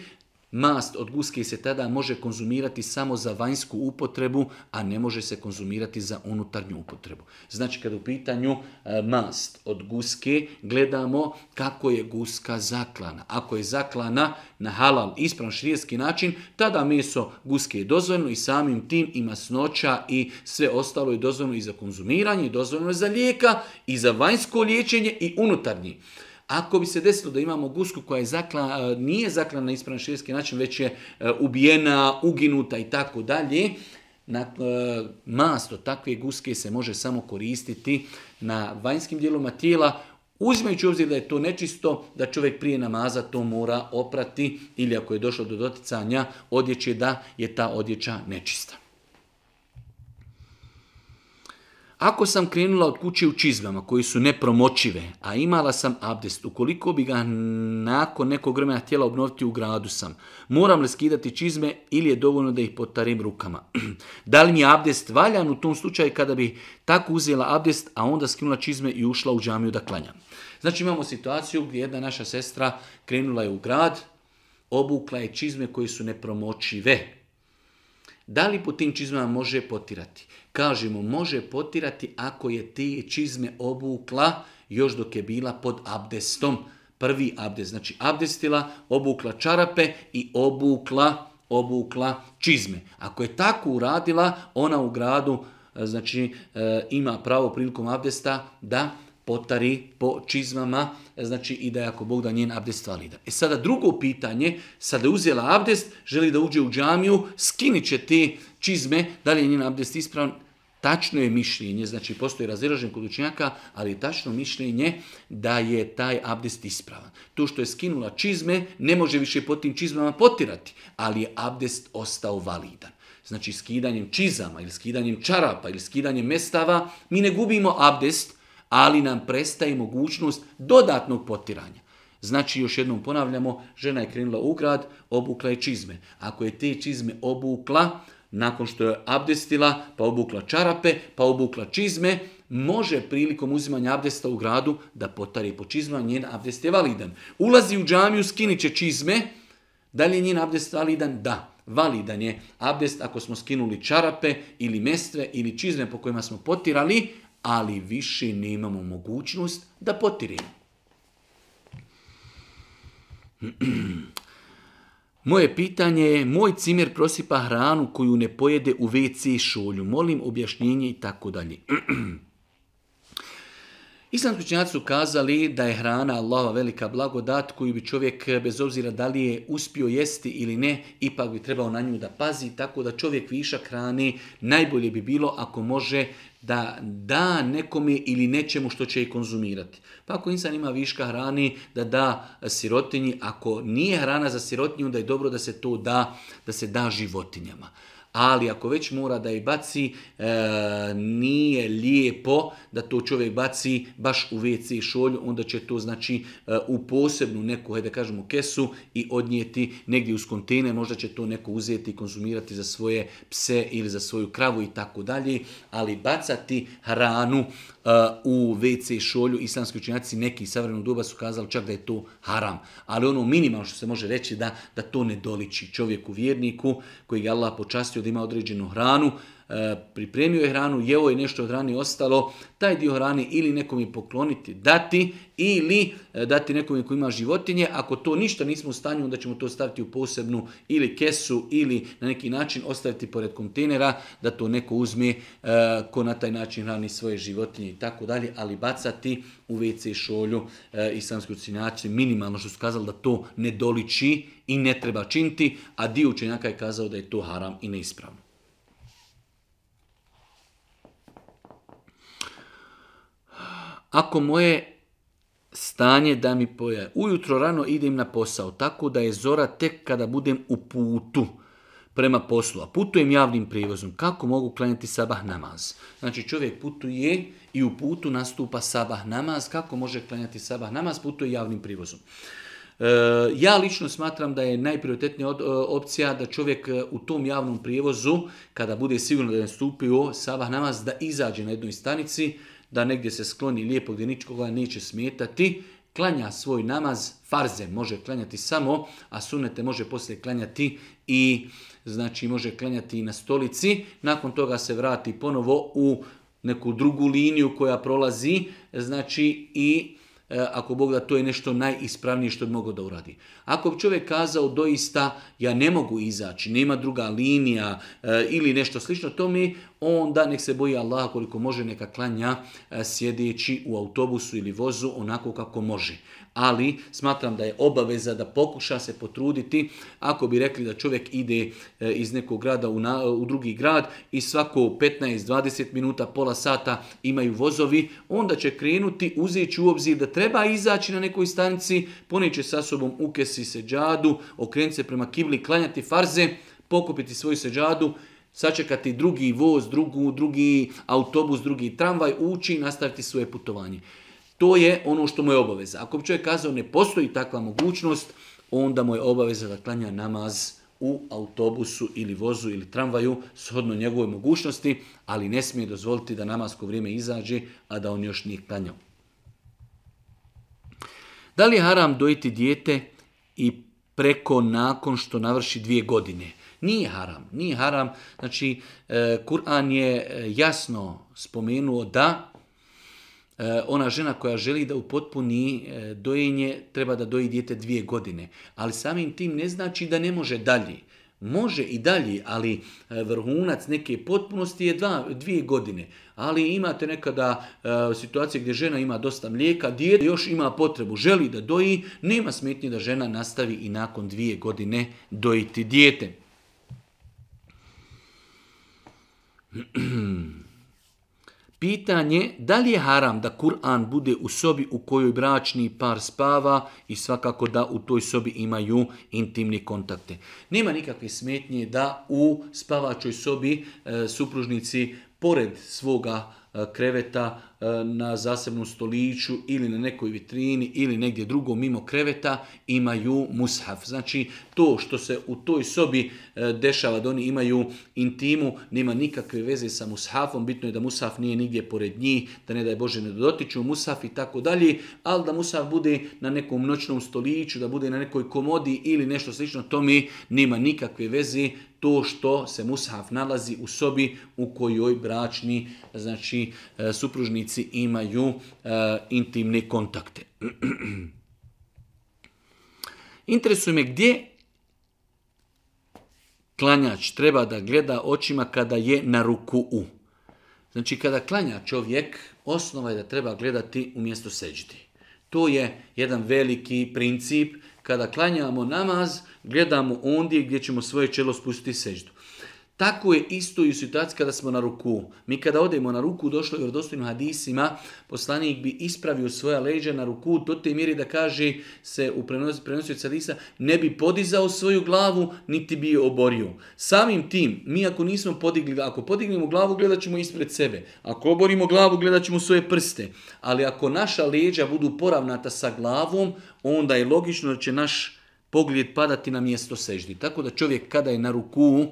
Mast od guske se tada može konzumirati samo za vanjsku upotrebu, a ne može se konzumirati za unutarnju upotrebu. Znači, kad u pitanju e, mast od guske, gledamo kako je guska zaklana. Ako je zaklana na halal ispravno širijski način, tada meso guske je dozvoljeno i samim tim i masnoća i sve ostalo je dozvoljeno i za konzumiranje, i dozvoljeno je za lijeka, i za vanjsko liječenje i unutarnji. Ako bi se desilo da imamo gusku koja je zakla, e, nije zaklana na ispravan način, već je e, ubijena, uginuta i tako dalje, na, e, masto takve guske se može samo koristiti na vanjskim dijeloma tijela, Uzmejući obzir da je to nečisto, da čovjek prije namaza to mora oprati ili ako je došlo do doticanja odjeće da je ta odjeća nečista. Ako sam krenula od kuće u čizmama koji su nepromočive, a imala sam abdest, ukoliko bi ga nakon nekog vremena htjela obnoviti u gradu sam, moram li skidati čizme ili je dovoljno da ih potarim rukama? da li mi je abdest valjan u tom slučaju kada bi tako uzela abdest, a onda skinula čizme i ušla u džamiju da klanja? Znači imamo situaciju gdje jedna naša sestra krenula je u grad, obukla je čizme koje su nepromočive, da li po tim čizmama može potirati? Kažemo, može potirati ako je te čizme obukla još dok je bila pod abdestom. Prvi abdest, znači abdestila, obukla čarape i obukla, obukla čizme. Ako je tako uradila, ona u gradu e, znači, e, ima pravo prilikom abdesta da potari po čizmama, znači i da je ako Bog da njen abdest valida. E sada drugo pitanje, sada je uzela abdest, želi da uđe u džamiju, skinit će te čizme, da li je njen abdest ispravan, tačno je mišljenje, znači postoji razilažen kod učenjaka, ali je tačno mišljenje da je taj abdest ispravan. To što je skinula čizme, ne može više po tim čizmama potirati, ali je abdest ostao validan. Znači skidanjem čizama ili skidanjem čarapa ili skidanjem mestava mi ne gubimo abdest, ali nam prestaje mogućnost dodatnog potiranja. Znači, još jednom ponavljamo, žena je krenula u grad, obukla je čizme. Ako je te čizme obukla, nakon što je abdestila, pa obukla čarape, pa obukla čizme, može prilikom uzimanja abdesta u gradu da potari po a njen abdest je validan. Ulazi u džamiju, skinit će čizme, da li je njen abdest validan? Da, validan je abdest ako smo skinuli čarape ili mestre ili čizme po kojima smo potirali, ali više nemamo mogućnost da potirimo. Moje pitanje je, moj cimer prosipa hranu koju ne pojede u WC šolju. Molim objašnjenje i tako dalje. Islamski učenjaci su kazali da je hrana Allahova velika blagodat koju bi čovjek, bez obzira da li je uspio jesti ili ne, ipak bi trebao na nju da pazi, tako da čovjek viša hrane najbolje bi bilo ako može da da nekome ili nečemu što će i konzumirati. Pa ako insan ima viška hrani, da da sirotinji, ako nije hrana za sirotinju, da je dobro da se to da, da se da životinjama ali ako već mora da je baci, e, nije lijepo da to čovjek baci baš u WC šolju, onda će to znači e, u posebnu neku, hajde da kažemo, kesu i odnijeti negdje uz kontene, možda će to neko uzeti i konzumirati za svoje pse ili za svoju kravu i tako dalje, ali bacati hranu u WC šolju islamski učinjaci neki savremenog duba su kazali čak da je to haram. Ali ono minimalno što se može reći da, da to ne doliči čovjeku vjerniku koji je Allah počastio da ima određenu hranu, E, pripremio je hranu, jeo je nešto od hrani ostalo, taj dio hrane ili nekom je pokloniti, dati ili e, dati nekom koji ima životinje. Ako to ništa nismo u stanju, onda ćemo to staviti u posebnu ili kesu ili na neki način ostaviti pored kontejnera da to neko uzme e, ko na taj način hrani svoje životinje i tako dalje, ali bacati u WC šolju e, islamski minimalno što su kazali da to ne doliči i ne treba činti a dio učenjaka je kazao da je to haram i neispravno. ako moje stanje da mi poje. Ujutro rano idem na posao, tako da je zora tek kada budem u putu prema poslu, a putujem javnim prijevozom. Kako mogu klanjati sabah namaz? Znači čovjek putuje i u putu nastupa sabah namaz. Kako može klanjati sabah namaz? Putuje javnim prijevozom. E, ja lično smatram da je najprioritetnija e, opcija da čovjek e, u tom javnom prijevozu, kada bude sigurno da je nastupio sabah namaz, da izađe na jednoj stanici, da negdje se skloni lijepo gdje ničkoga neće smetati, klanja svoj namaz, farze može klanjati samo, a sunete može poslije klanjati i znači može klanjati i na stolici, nakon toga se vrati ponovo u neku drugu liniju koja prolazi, znači i E, ako Bog da to je nešto najispravnije što bi mogao da uradi. Ako bi čovjek kazao doista ja ne mogu izaći, nema druga linija e, ili nešto slično, to mi onda nek se boji Allah koliko može neka klanja e, sjedeći u autobusu ili vozu onako kako može ali smatram da je obaveza da pokuša se potruditi ako bi rekli da čovjek ide e, iz nekog grada u, drugi grad i svako 15-20 minuta, pola sata imaju vozovi, onda će krenuti uzeći u obzir da treba izaći na nekoj stanici, poneće sa sobom ukesi seđadu, okrenuti se prema kibli, klanjati farze, pokupiti svoju seđadu, sačekati drugi voz, drugu, drugi autobus, drugi tramvaj, ući i nastaviti svoje putovanje. To je ono što mu je obaveza. Ako bi čovjek kazao ne postoji takva mogućnost, onda mu je obaveza da klanja namaz u autobusu ili vozu ili tramvaju shodno njegove mogućnosti, ali ne smije dozvoliti da namasko vrijeme izađe, a da on još nije klanjao. Da li je haram dojiti dijete i preko nakon što navrši dvije godine? Nije haram, nije haram. Znači, e, Kur'an je e, jasno spomenuo da Eh, ona žena koja želi da upotpuni eh, dojenje treba da doji dijete dvije godine. Ali samim tim ne znači da ne može dalje. Može i dalje, ali eh, vrhunac neke potpunosti je dva, dvije godine. Ali imate nekada situacije gdje žena ima dosta mlijeka, dijete još ima potrebu, želi da doji, nema smetnje da žena nastavi i nakon dvije godine dojiti dijete. Hmm. Pitanje, da li je haram da Kur'an bude u sobi u kojoj bračni par spava i svakako da u toj sobi imaju intimni kontakte. Nema nikakve smetnje da u spavačoj sobi e, supružnici pored svoga e, kreveta E, na zasebnom stoliću ili na nekoj vitrini ili negdje drugo mimo kreveta imaju mushaf. Znači to što se u toj sobi e, dešava da oni imaju intimu nema nikakve veze sa mushafom. Bitno je da mushaf nije nigdje pored njih, da ne daj Bože ne dotiču mushaf i tako dalje, ali da mushaf bude na nekom noćnom stoliću, da bude na nekoj komodi ili nešto slično, to mi nema nikakve veze to što se mushaf nalazi u sobi u kojoj bračni znači, e, supružnici imaju e, intimne kontakte. Interesuje me gdje klanjač treba da gleda očima kada je na ruku u. Znači kada klanja čovjek, osnova je da treba gledati u mjesto seđiti. To je jedan veliki princip. Kada klanjamo namaz, gledamo ondje gdje ćemo svoje čelo spustiti seždu. Tako je isto i u situaciji kada smo na ruku. Mi kada odemo na ruku, došlo je u hadisima, poslanik bi ispravio svoja leđa na ruku do te mjeri da kaže se u od hadisa ne bi podizao svoju glavu, niti bi je oborio. Samim tim, mi ako nismo podigli, ako podignemo glavu, gledat ćemo ispred sebe. Ako oborimo glavu, gledat ćemo svoje prste. Ali ako naša leđa budu poravnata sa glavom, onda je logično da će naš pogled padati na mjesto seždi. Tako da čovjek kada je na ruku,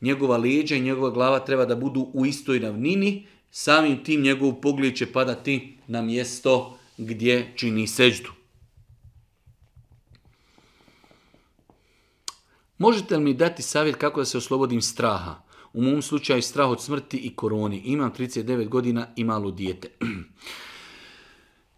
njegova leđa i njegova glava treba da budu u istoj ravnini, samim tim njegov pogled će padati na mjesto gdje čini seždu. Možete li mi dati savjet kako da se oslobodim straha? U mom slučaju strah od smrti i koroni. Imam 39 godina i malo dijete.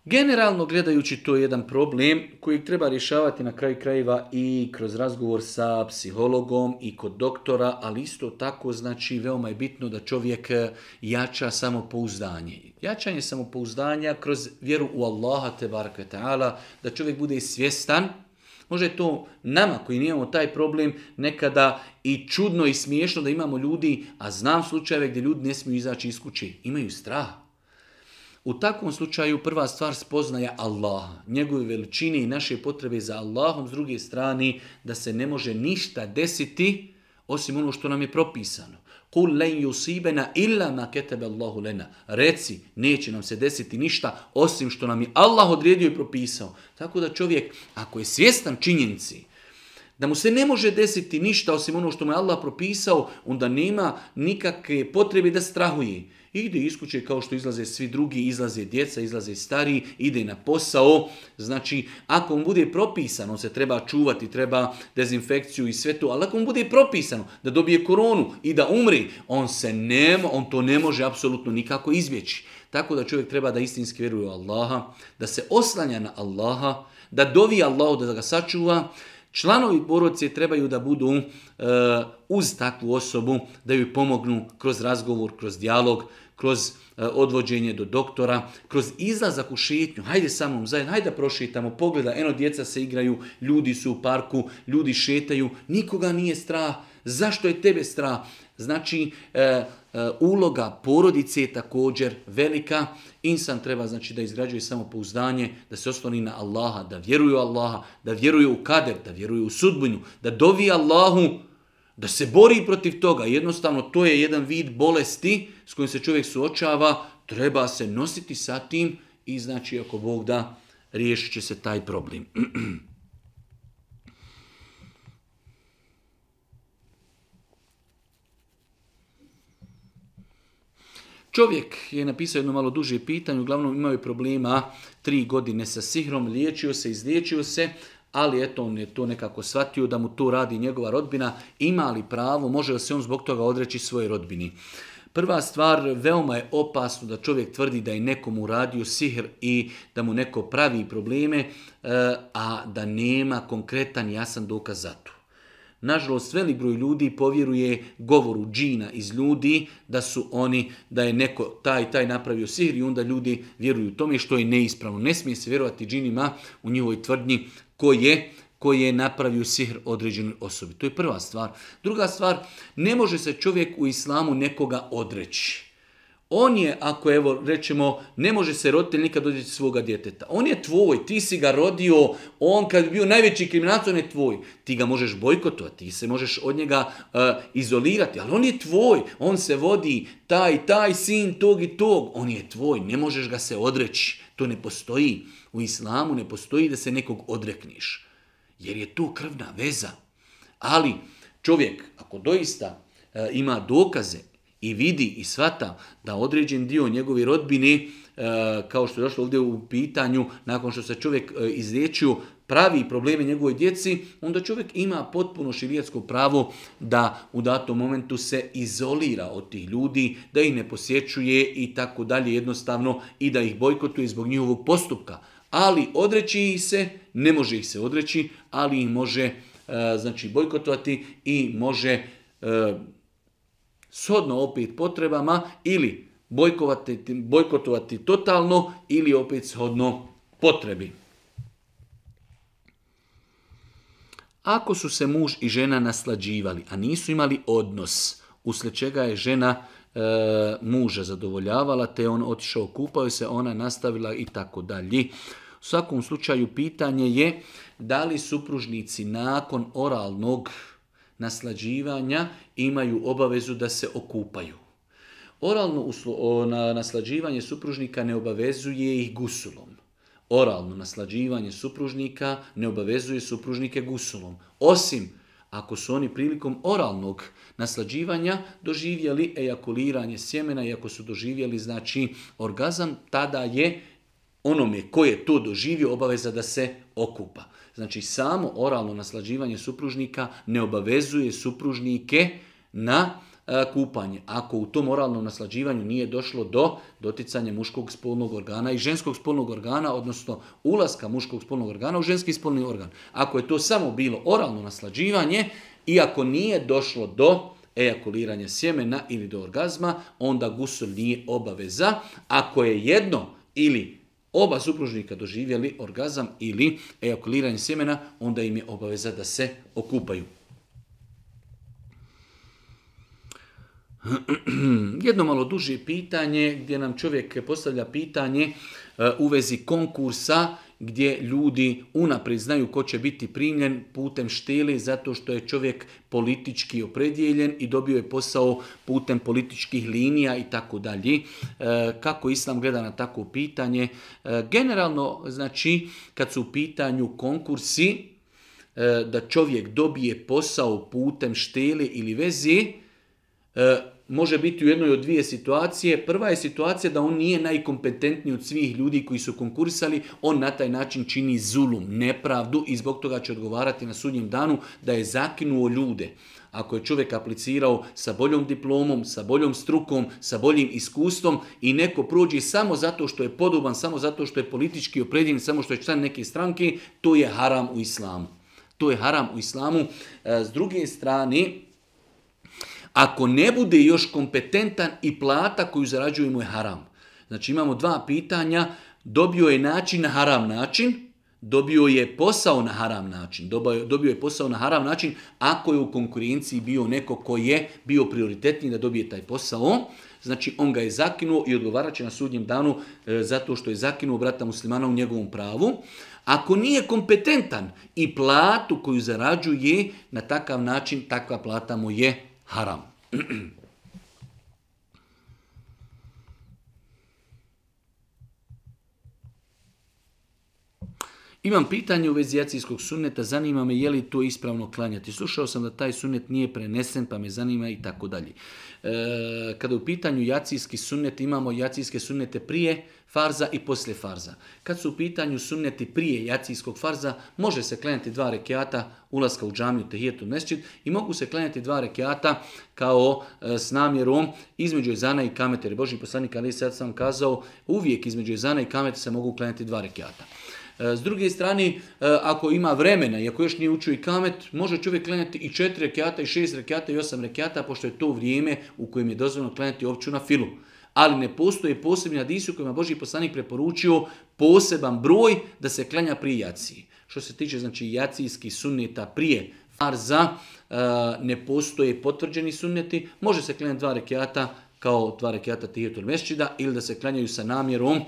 Generalno gledajući to je jedan problem koji treba rješavati na kraju krajeva i kroz razgovor sa psihologom i kod doktora, ali isto tako znači veoma je bitno da čovjek eh, jača samopouzdanje. Jačanje samopouzdanja kroz vjeru u Allaha te ta'ala, da čovjek bude svjestan Može to nama koji nemamo taj problem nekada i čudno i smiješno da imamo ljudi, a znam slučajeve gdje ljudi ne smiju izaći iz kuće, imaju strah. U takvom slučaju prva stvar spoznaja Allaha, njegove veličine i naše potrebe za Allahom, s druge strane da se ne može ništa desiti osim ono što nam je propisano. Kul len illa ma Allahu Reci, neće nam se desiti ništa osim što nam je Allah odredio i propisao. Tako da čovjek, ako je svjestan činjenici da mu se ne može desiti ništa osim ono što mu je Allah propisao, onda nema nikakve potrebe da strahuje. Ide iskuće kao što izlaze svi drugi, izlaze djeca, izlaze stari, ide na posao. Znači, ako mu bude propisano, on se treba čuvati, treba dezinfekciju i sve to, ali ako mu bude propisano da dobije koronu i da umri, on se ne, on to ne može apsolutno nikako izbjeći. Tako da čovjek treba da istinski vjeruje u Allaha, da se oslanja na Allaha, da dovi Allahu da ga sačuva, Članovi porodice trebaju da budu e, uz takvu osobu, da ju pomognu kroz razgovor, kroz dijalog, kroz e, odvođenje do doktora, kroz izlazak u šetnju, hajde samom zajedno, hajde da prošetamo, pogleda, eno djeca se igraju, ljudi su u parku, ljudi šetaju, nikoga nije strah, zašto je tebe strah? Znači, e, e, uloga porodice je također velika. Insan treba znači da izgrađuje samopouzdanje, da se osloni na Allaha, da vjeruju Allaha, da vjeruju u kader, da vjeruju u sudbinu, da dovi Allahu, da se bori protiv toga. Jednostavno, to je jedan vid bolesti s kojim se čovjek suočava, treba se nositi sa tim i znači ako Bog da, riješit će se taj problem. Čovjek je napisao jedno malo duže pitanje, uglavnom imao je problema tri godine sa sihrom, liječio se, izliječio se, ali eto on je to nekako shvatio da mu to radi njegova rodbina, ima li pravo, može li se on zbog toga odreći svoje rodbini. Prva stvar, veoma je opasno da čovjek tvrdi da je nekom uradio sihr i da mu neko pravi probleme, eh, a da nema konkretan jasan dokaz za to. Nažalost, velik broj ljudi povjeruje govoru džina iz ljudi da su oni, da je neko taj taj napravio sihr i onda ljudi vjeruju tome što je neispravno. Ne smije se vjerovati džinima u njihovoj tvrdnji ko je, koji je napravio sihr određenoj osobi. To je prva stvar. Druga stvar, ne može se čovjek u islamu nekoga odreći. On je, ako evo rečemo, ne može se roditelj nikad odreći svoga djeteta. On je tvoj, ti si ga rodio, on kad bi bio najveći kriminalac, on je tvoj. Ti ga možeš bojkotovati, ti se možeš od njega eh, izolirati, ali on je tvoj. On se vodi taj, taj sin, tog i tog. On je tvoj, ne možeš ga se odreći. To ne postoji. U islamu ne postoji da se nekog odrekniš. Jer je to krvna veza. Ali čovjek, ako doista eh, ima dokaze, i vidi i svata da određen dio njegove rodbine, e, kao što je došlo ovdje u pitanju, nakon što se čovjek e, izliječio, pravi probleme njegove djeci, onda čovjek ima potpuno širijetsko pravo da u datom momentu se izolira od tih ljudi, da ih ne posjećuje i tako dalje jednostavno i da ih bojkotuje zbog njihovog postupka. Ali odreći ih se, ne može ih se odreći, ali ih može e, znači bojkotovati i može shodno opet potrebama ili bojkotovati totalno ili opet shodno potrebi. Ako su se muž i žena naslađivali, a nisu imali odnos, uslijed čega je žena e, muža zadovoljavala, te on otišao kupao se, ona nastavila i tako dalje. U svakom slučaju pitanje je da li supružnici nakon oralnog naslađivanja imaju obavezu da se okupaju. Oralno naslađivanje supružnika ne obavezuje ih gusulom. Oralno naslađivanje supružnika ne obavezuje supružnike gusulom. Osim ako su oni prilikom oralnog naslađivanja doživjeli ejakuliranje sjemena i ako su doživjeli znači orgazam, tada je onome koje je to doživio obaveza da se okupa. Znači samo oralno naslađivanje supružnika ne obavezuje supružnike na e, kupanje. Ako u tom oralnom naslađivanju nije došlo do doticanja muškog spolnog organa i ženskog spolnog organa, odnosno ulaska muškog spolnog organa u ženski spolni organ. Ako je to samo bilo oralno naslađivanje i ako nije došlo do ejakuliranja sjemena ili do orgazma, onda gusul nije obaveza. Ako je jedno ili oba supružnika doživjeli orgazam ili ejakuliranje semena, onda im je obaveza da se okupaju. Jedno malo duže pitanje gdje nam čovjek postavlja pitanje e, u vezi konkursa gdje ljudi unaprijed znaju ko će biti primljen putem šteli zato što je čovjek politički opredijeljen i dobio je posao putem političkih linija i tako dalje. E, kako Islam gleda na takvo pitanje? E, generalno, znači, kad su u pitanju konkursi, e, da čovjek dobije posao putem šteli ili vezi, može biti u jednoj od dvije situacije. Prva je situacija da on nije najkompetentniji od svih ljudi koji su konkursali, on na taj način čini zulum, nepravdu i zbog toga će odgovarati na sudnjem danu da je zakinuo ljude. Ako je čovjek aplicirao sa boljom diplomom, sa boljom strukom, sa boljim iskustvom i neko prođe samo zato što je podoban, samo zato što je politički opredjen, samo što je član neke stranke, to je haram u islamu. To je haram u islamu. E, s druge strane, ako ne bude još kompetentan i plata koju zarađuje mu je haram. Znači imamo dva pitanja, dobio je način na haram način, dobio je posao na haram način, dobio je posao na haram način ako je u konkurenciji bio neko koji je bio prioritetni da dobije taj posao, znači on ga je zakinuo i odgovarat će na sudnjem danu e, zato što je zakinuo brata muslimana u njegovom pravu. Ako nije kompetentan i platu koju zarađuje, na takav način takva plata mu je haram. Imam pitanje u vezi jacijskog sunneta, zanima me je li to ispravno klanjati. Slušao sam da taj sunnet nije prenesen, pa me zanima i tako dalje. E, kada u pitanju jacijski sunnet, imamo jacijske sunnete prije farza i poslije farza. Kad su u pitanju sunneti prije jacijskog farza, može se klanjati dva rekiata ulaska u džamiju tehijetu mesčid i mogu se klanjati dva rekiata kao e, s namjerom između jezana i kamete. Jer Boži poslanik Ali sad sam kazao, uvijek između jezana i kamete se mogu klanjati dva rekiata. E, s druge strane, e, ako ima vremena i ako još nije učio i kamet, može čovjek klenjati i četiri rekiata, i šest rekiata, i osam rekiata, pošto je to vrijeme u kojem je dozvoljeno klanjati opću na filu. Ali ne postoje posebni hadisi u kojima Boži poslanik preporučio poseban broj da se klanja prije jaciji. Što se tiče znači jacijskih sunneta prije farza, e, ne postoje potvrđeni sunneti, može se klenjati dva rekiata, kao dva rekiata tijetul mešćida ili da se klanjaju sa namjerom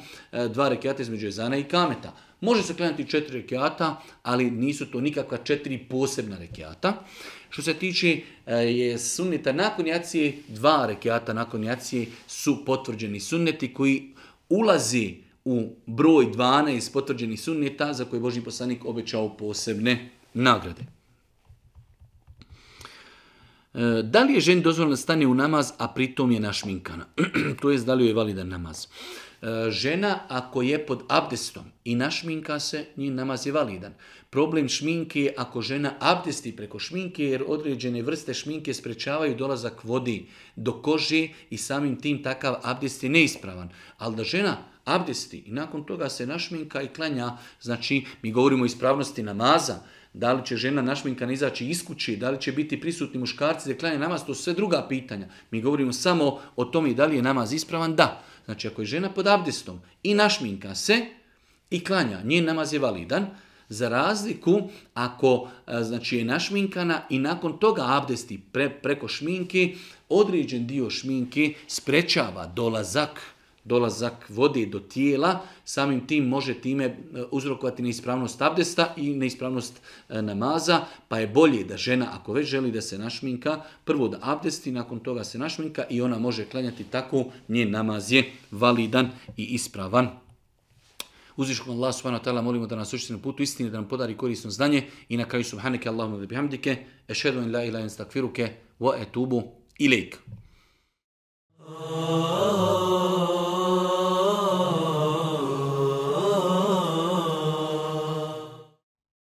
dva rekiata između jezana i kameta. Može se klanjati četiri rekiata, ali nisu to nikakva četiri posebna rekiata. Što se tiče e, je sunneta nakon jacije, dva rekiata nakon jacije su potvrđeni sunneti koji ulazi u broj 12 potvrđenih sunneta za koje je Božji poslanik obećao posebne nagrade. E, da li je žen dozvoljeno da stane u namaz, a pritom je našminkana? to je da li je validan namaz? E, žena ako je pod abdestom i našminka se, njih namaz je validan. Problem šminke je ako žena abdesti preko šminke, jer određene vrste šminke sprečavaju dolazak vodi do kože i samim tim takav abdest je neispravan. Ali da žena abdesti i nakon toga se našminka i klanja, znači mi govorimo o ispravnosti namaza, da li će žena našminkana izaći iz kući, da li će biti prisutni muškarci da klanje namaz, to su sve druga pitanja. Mi govorimo samo o tome da li je namaz ispravan, da. Znači ako je žena pod abdestom i našminka se i klanja, njen namaz je validan, za razliku ako e, znači, je našminkana i nakon toga abdesti preko šminki, određen dio šminki sprečava dolazak dolazak vode do tijela, samim tim može time e, uzrokovati neispravnost abdesta i neispravnost e, namaza, pa je bolje da žena, ako već želi da se našminka, prvo da abdesti, nakon toga se našminka i ona može klanjati tako, njen namaz je validan i ispravan. Uzvišku Allah subhanahu wa ta'ala molimo da nas učite na putu istine, da nam podari korisno znanje i na kraju subhaneke Allahumma da bihamdike, ešedu in la ilaha in wa etubu oh.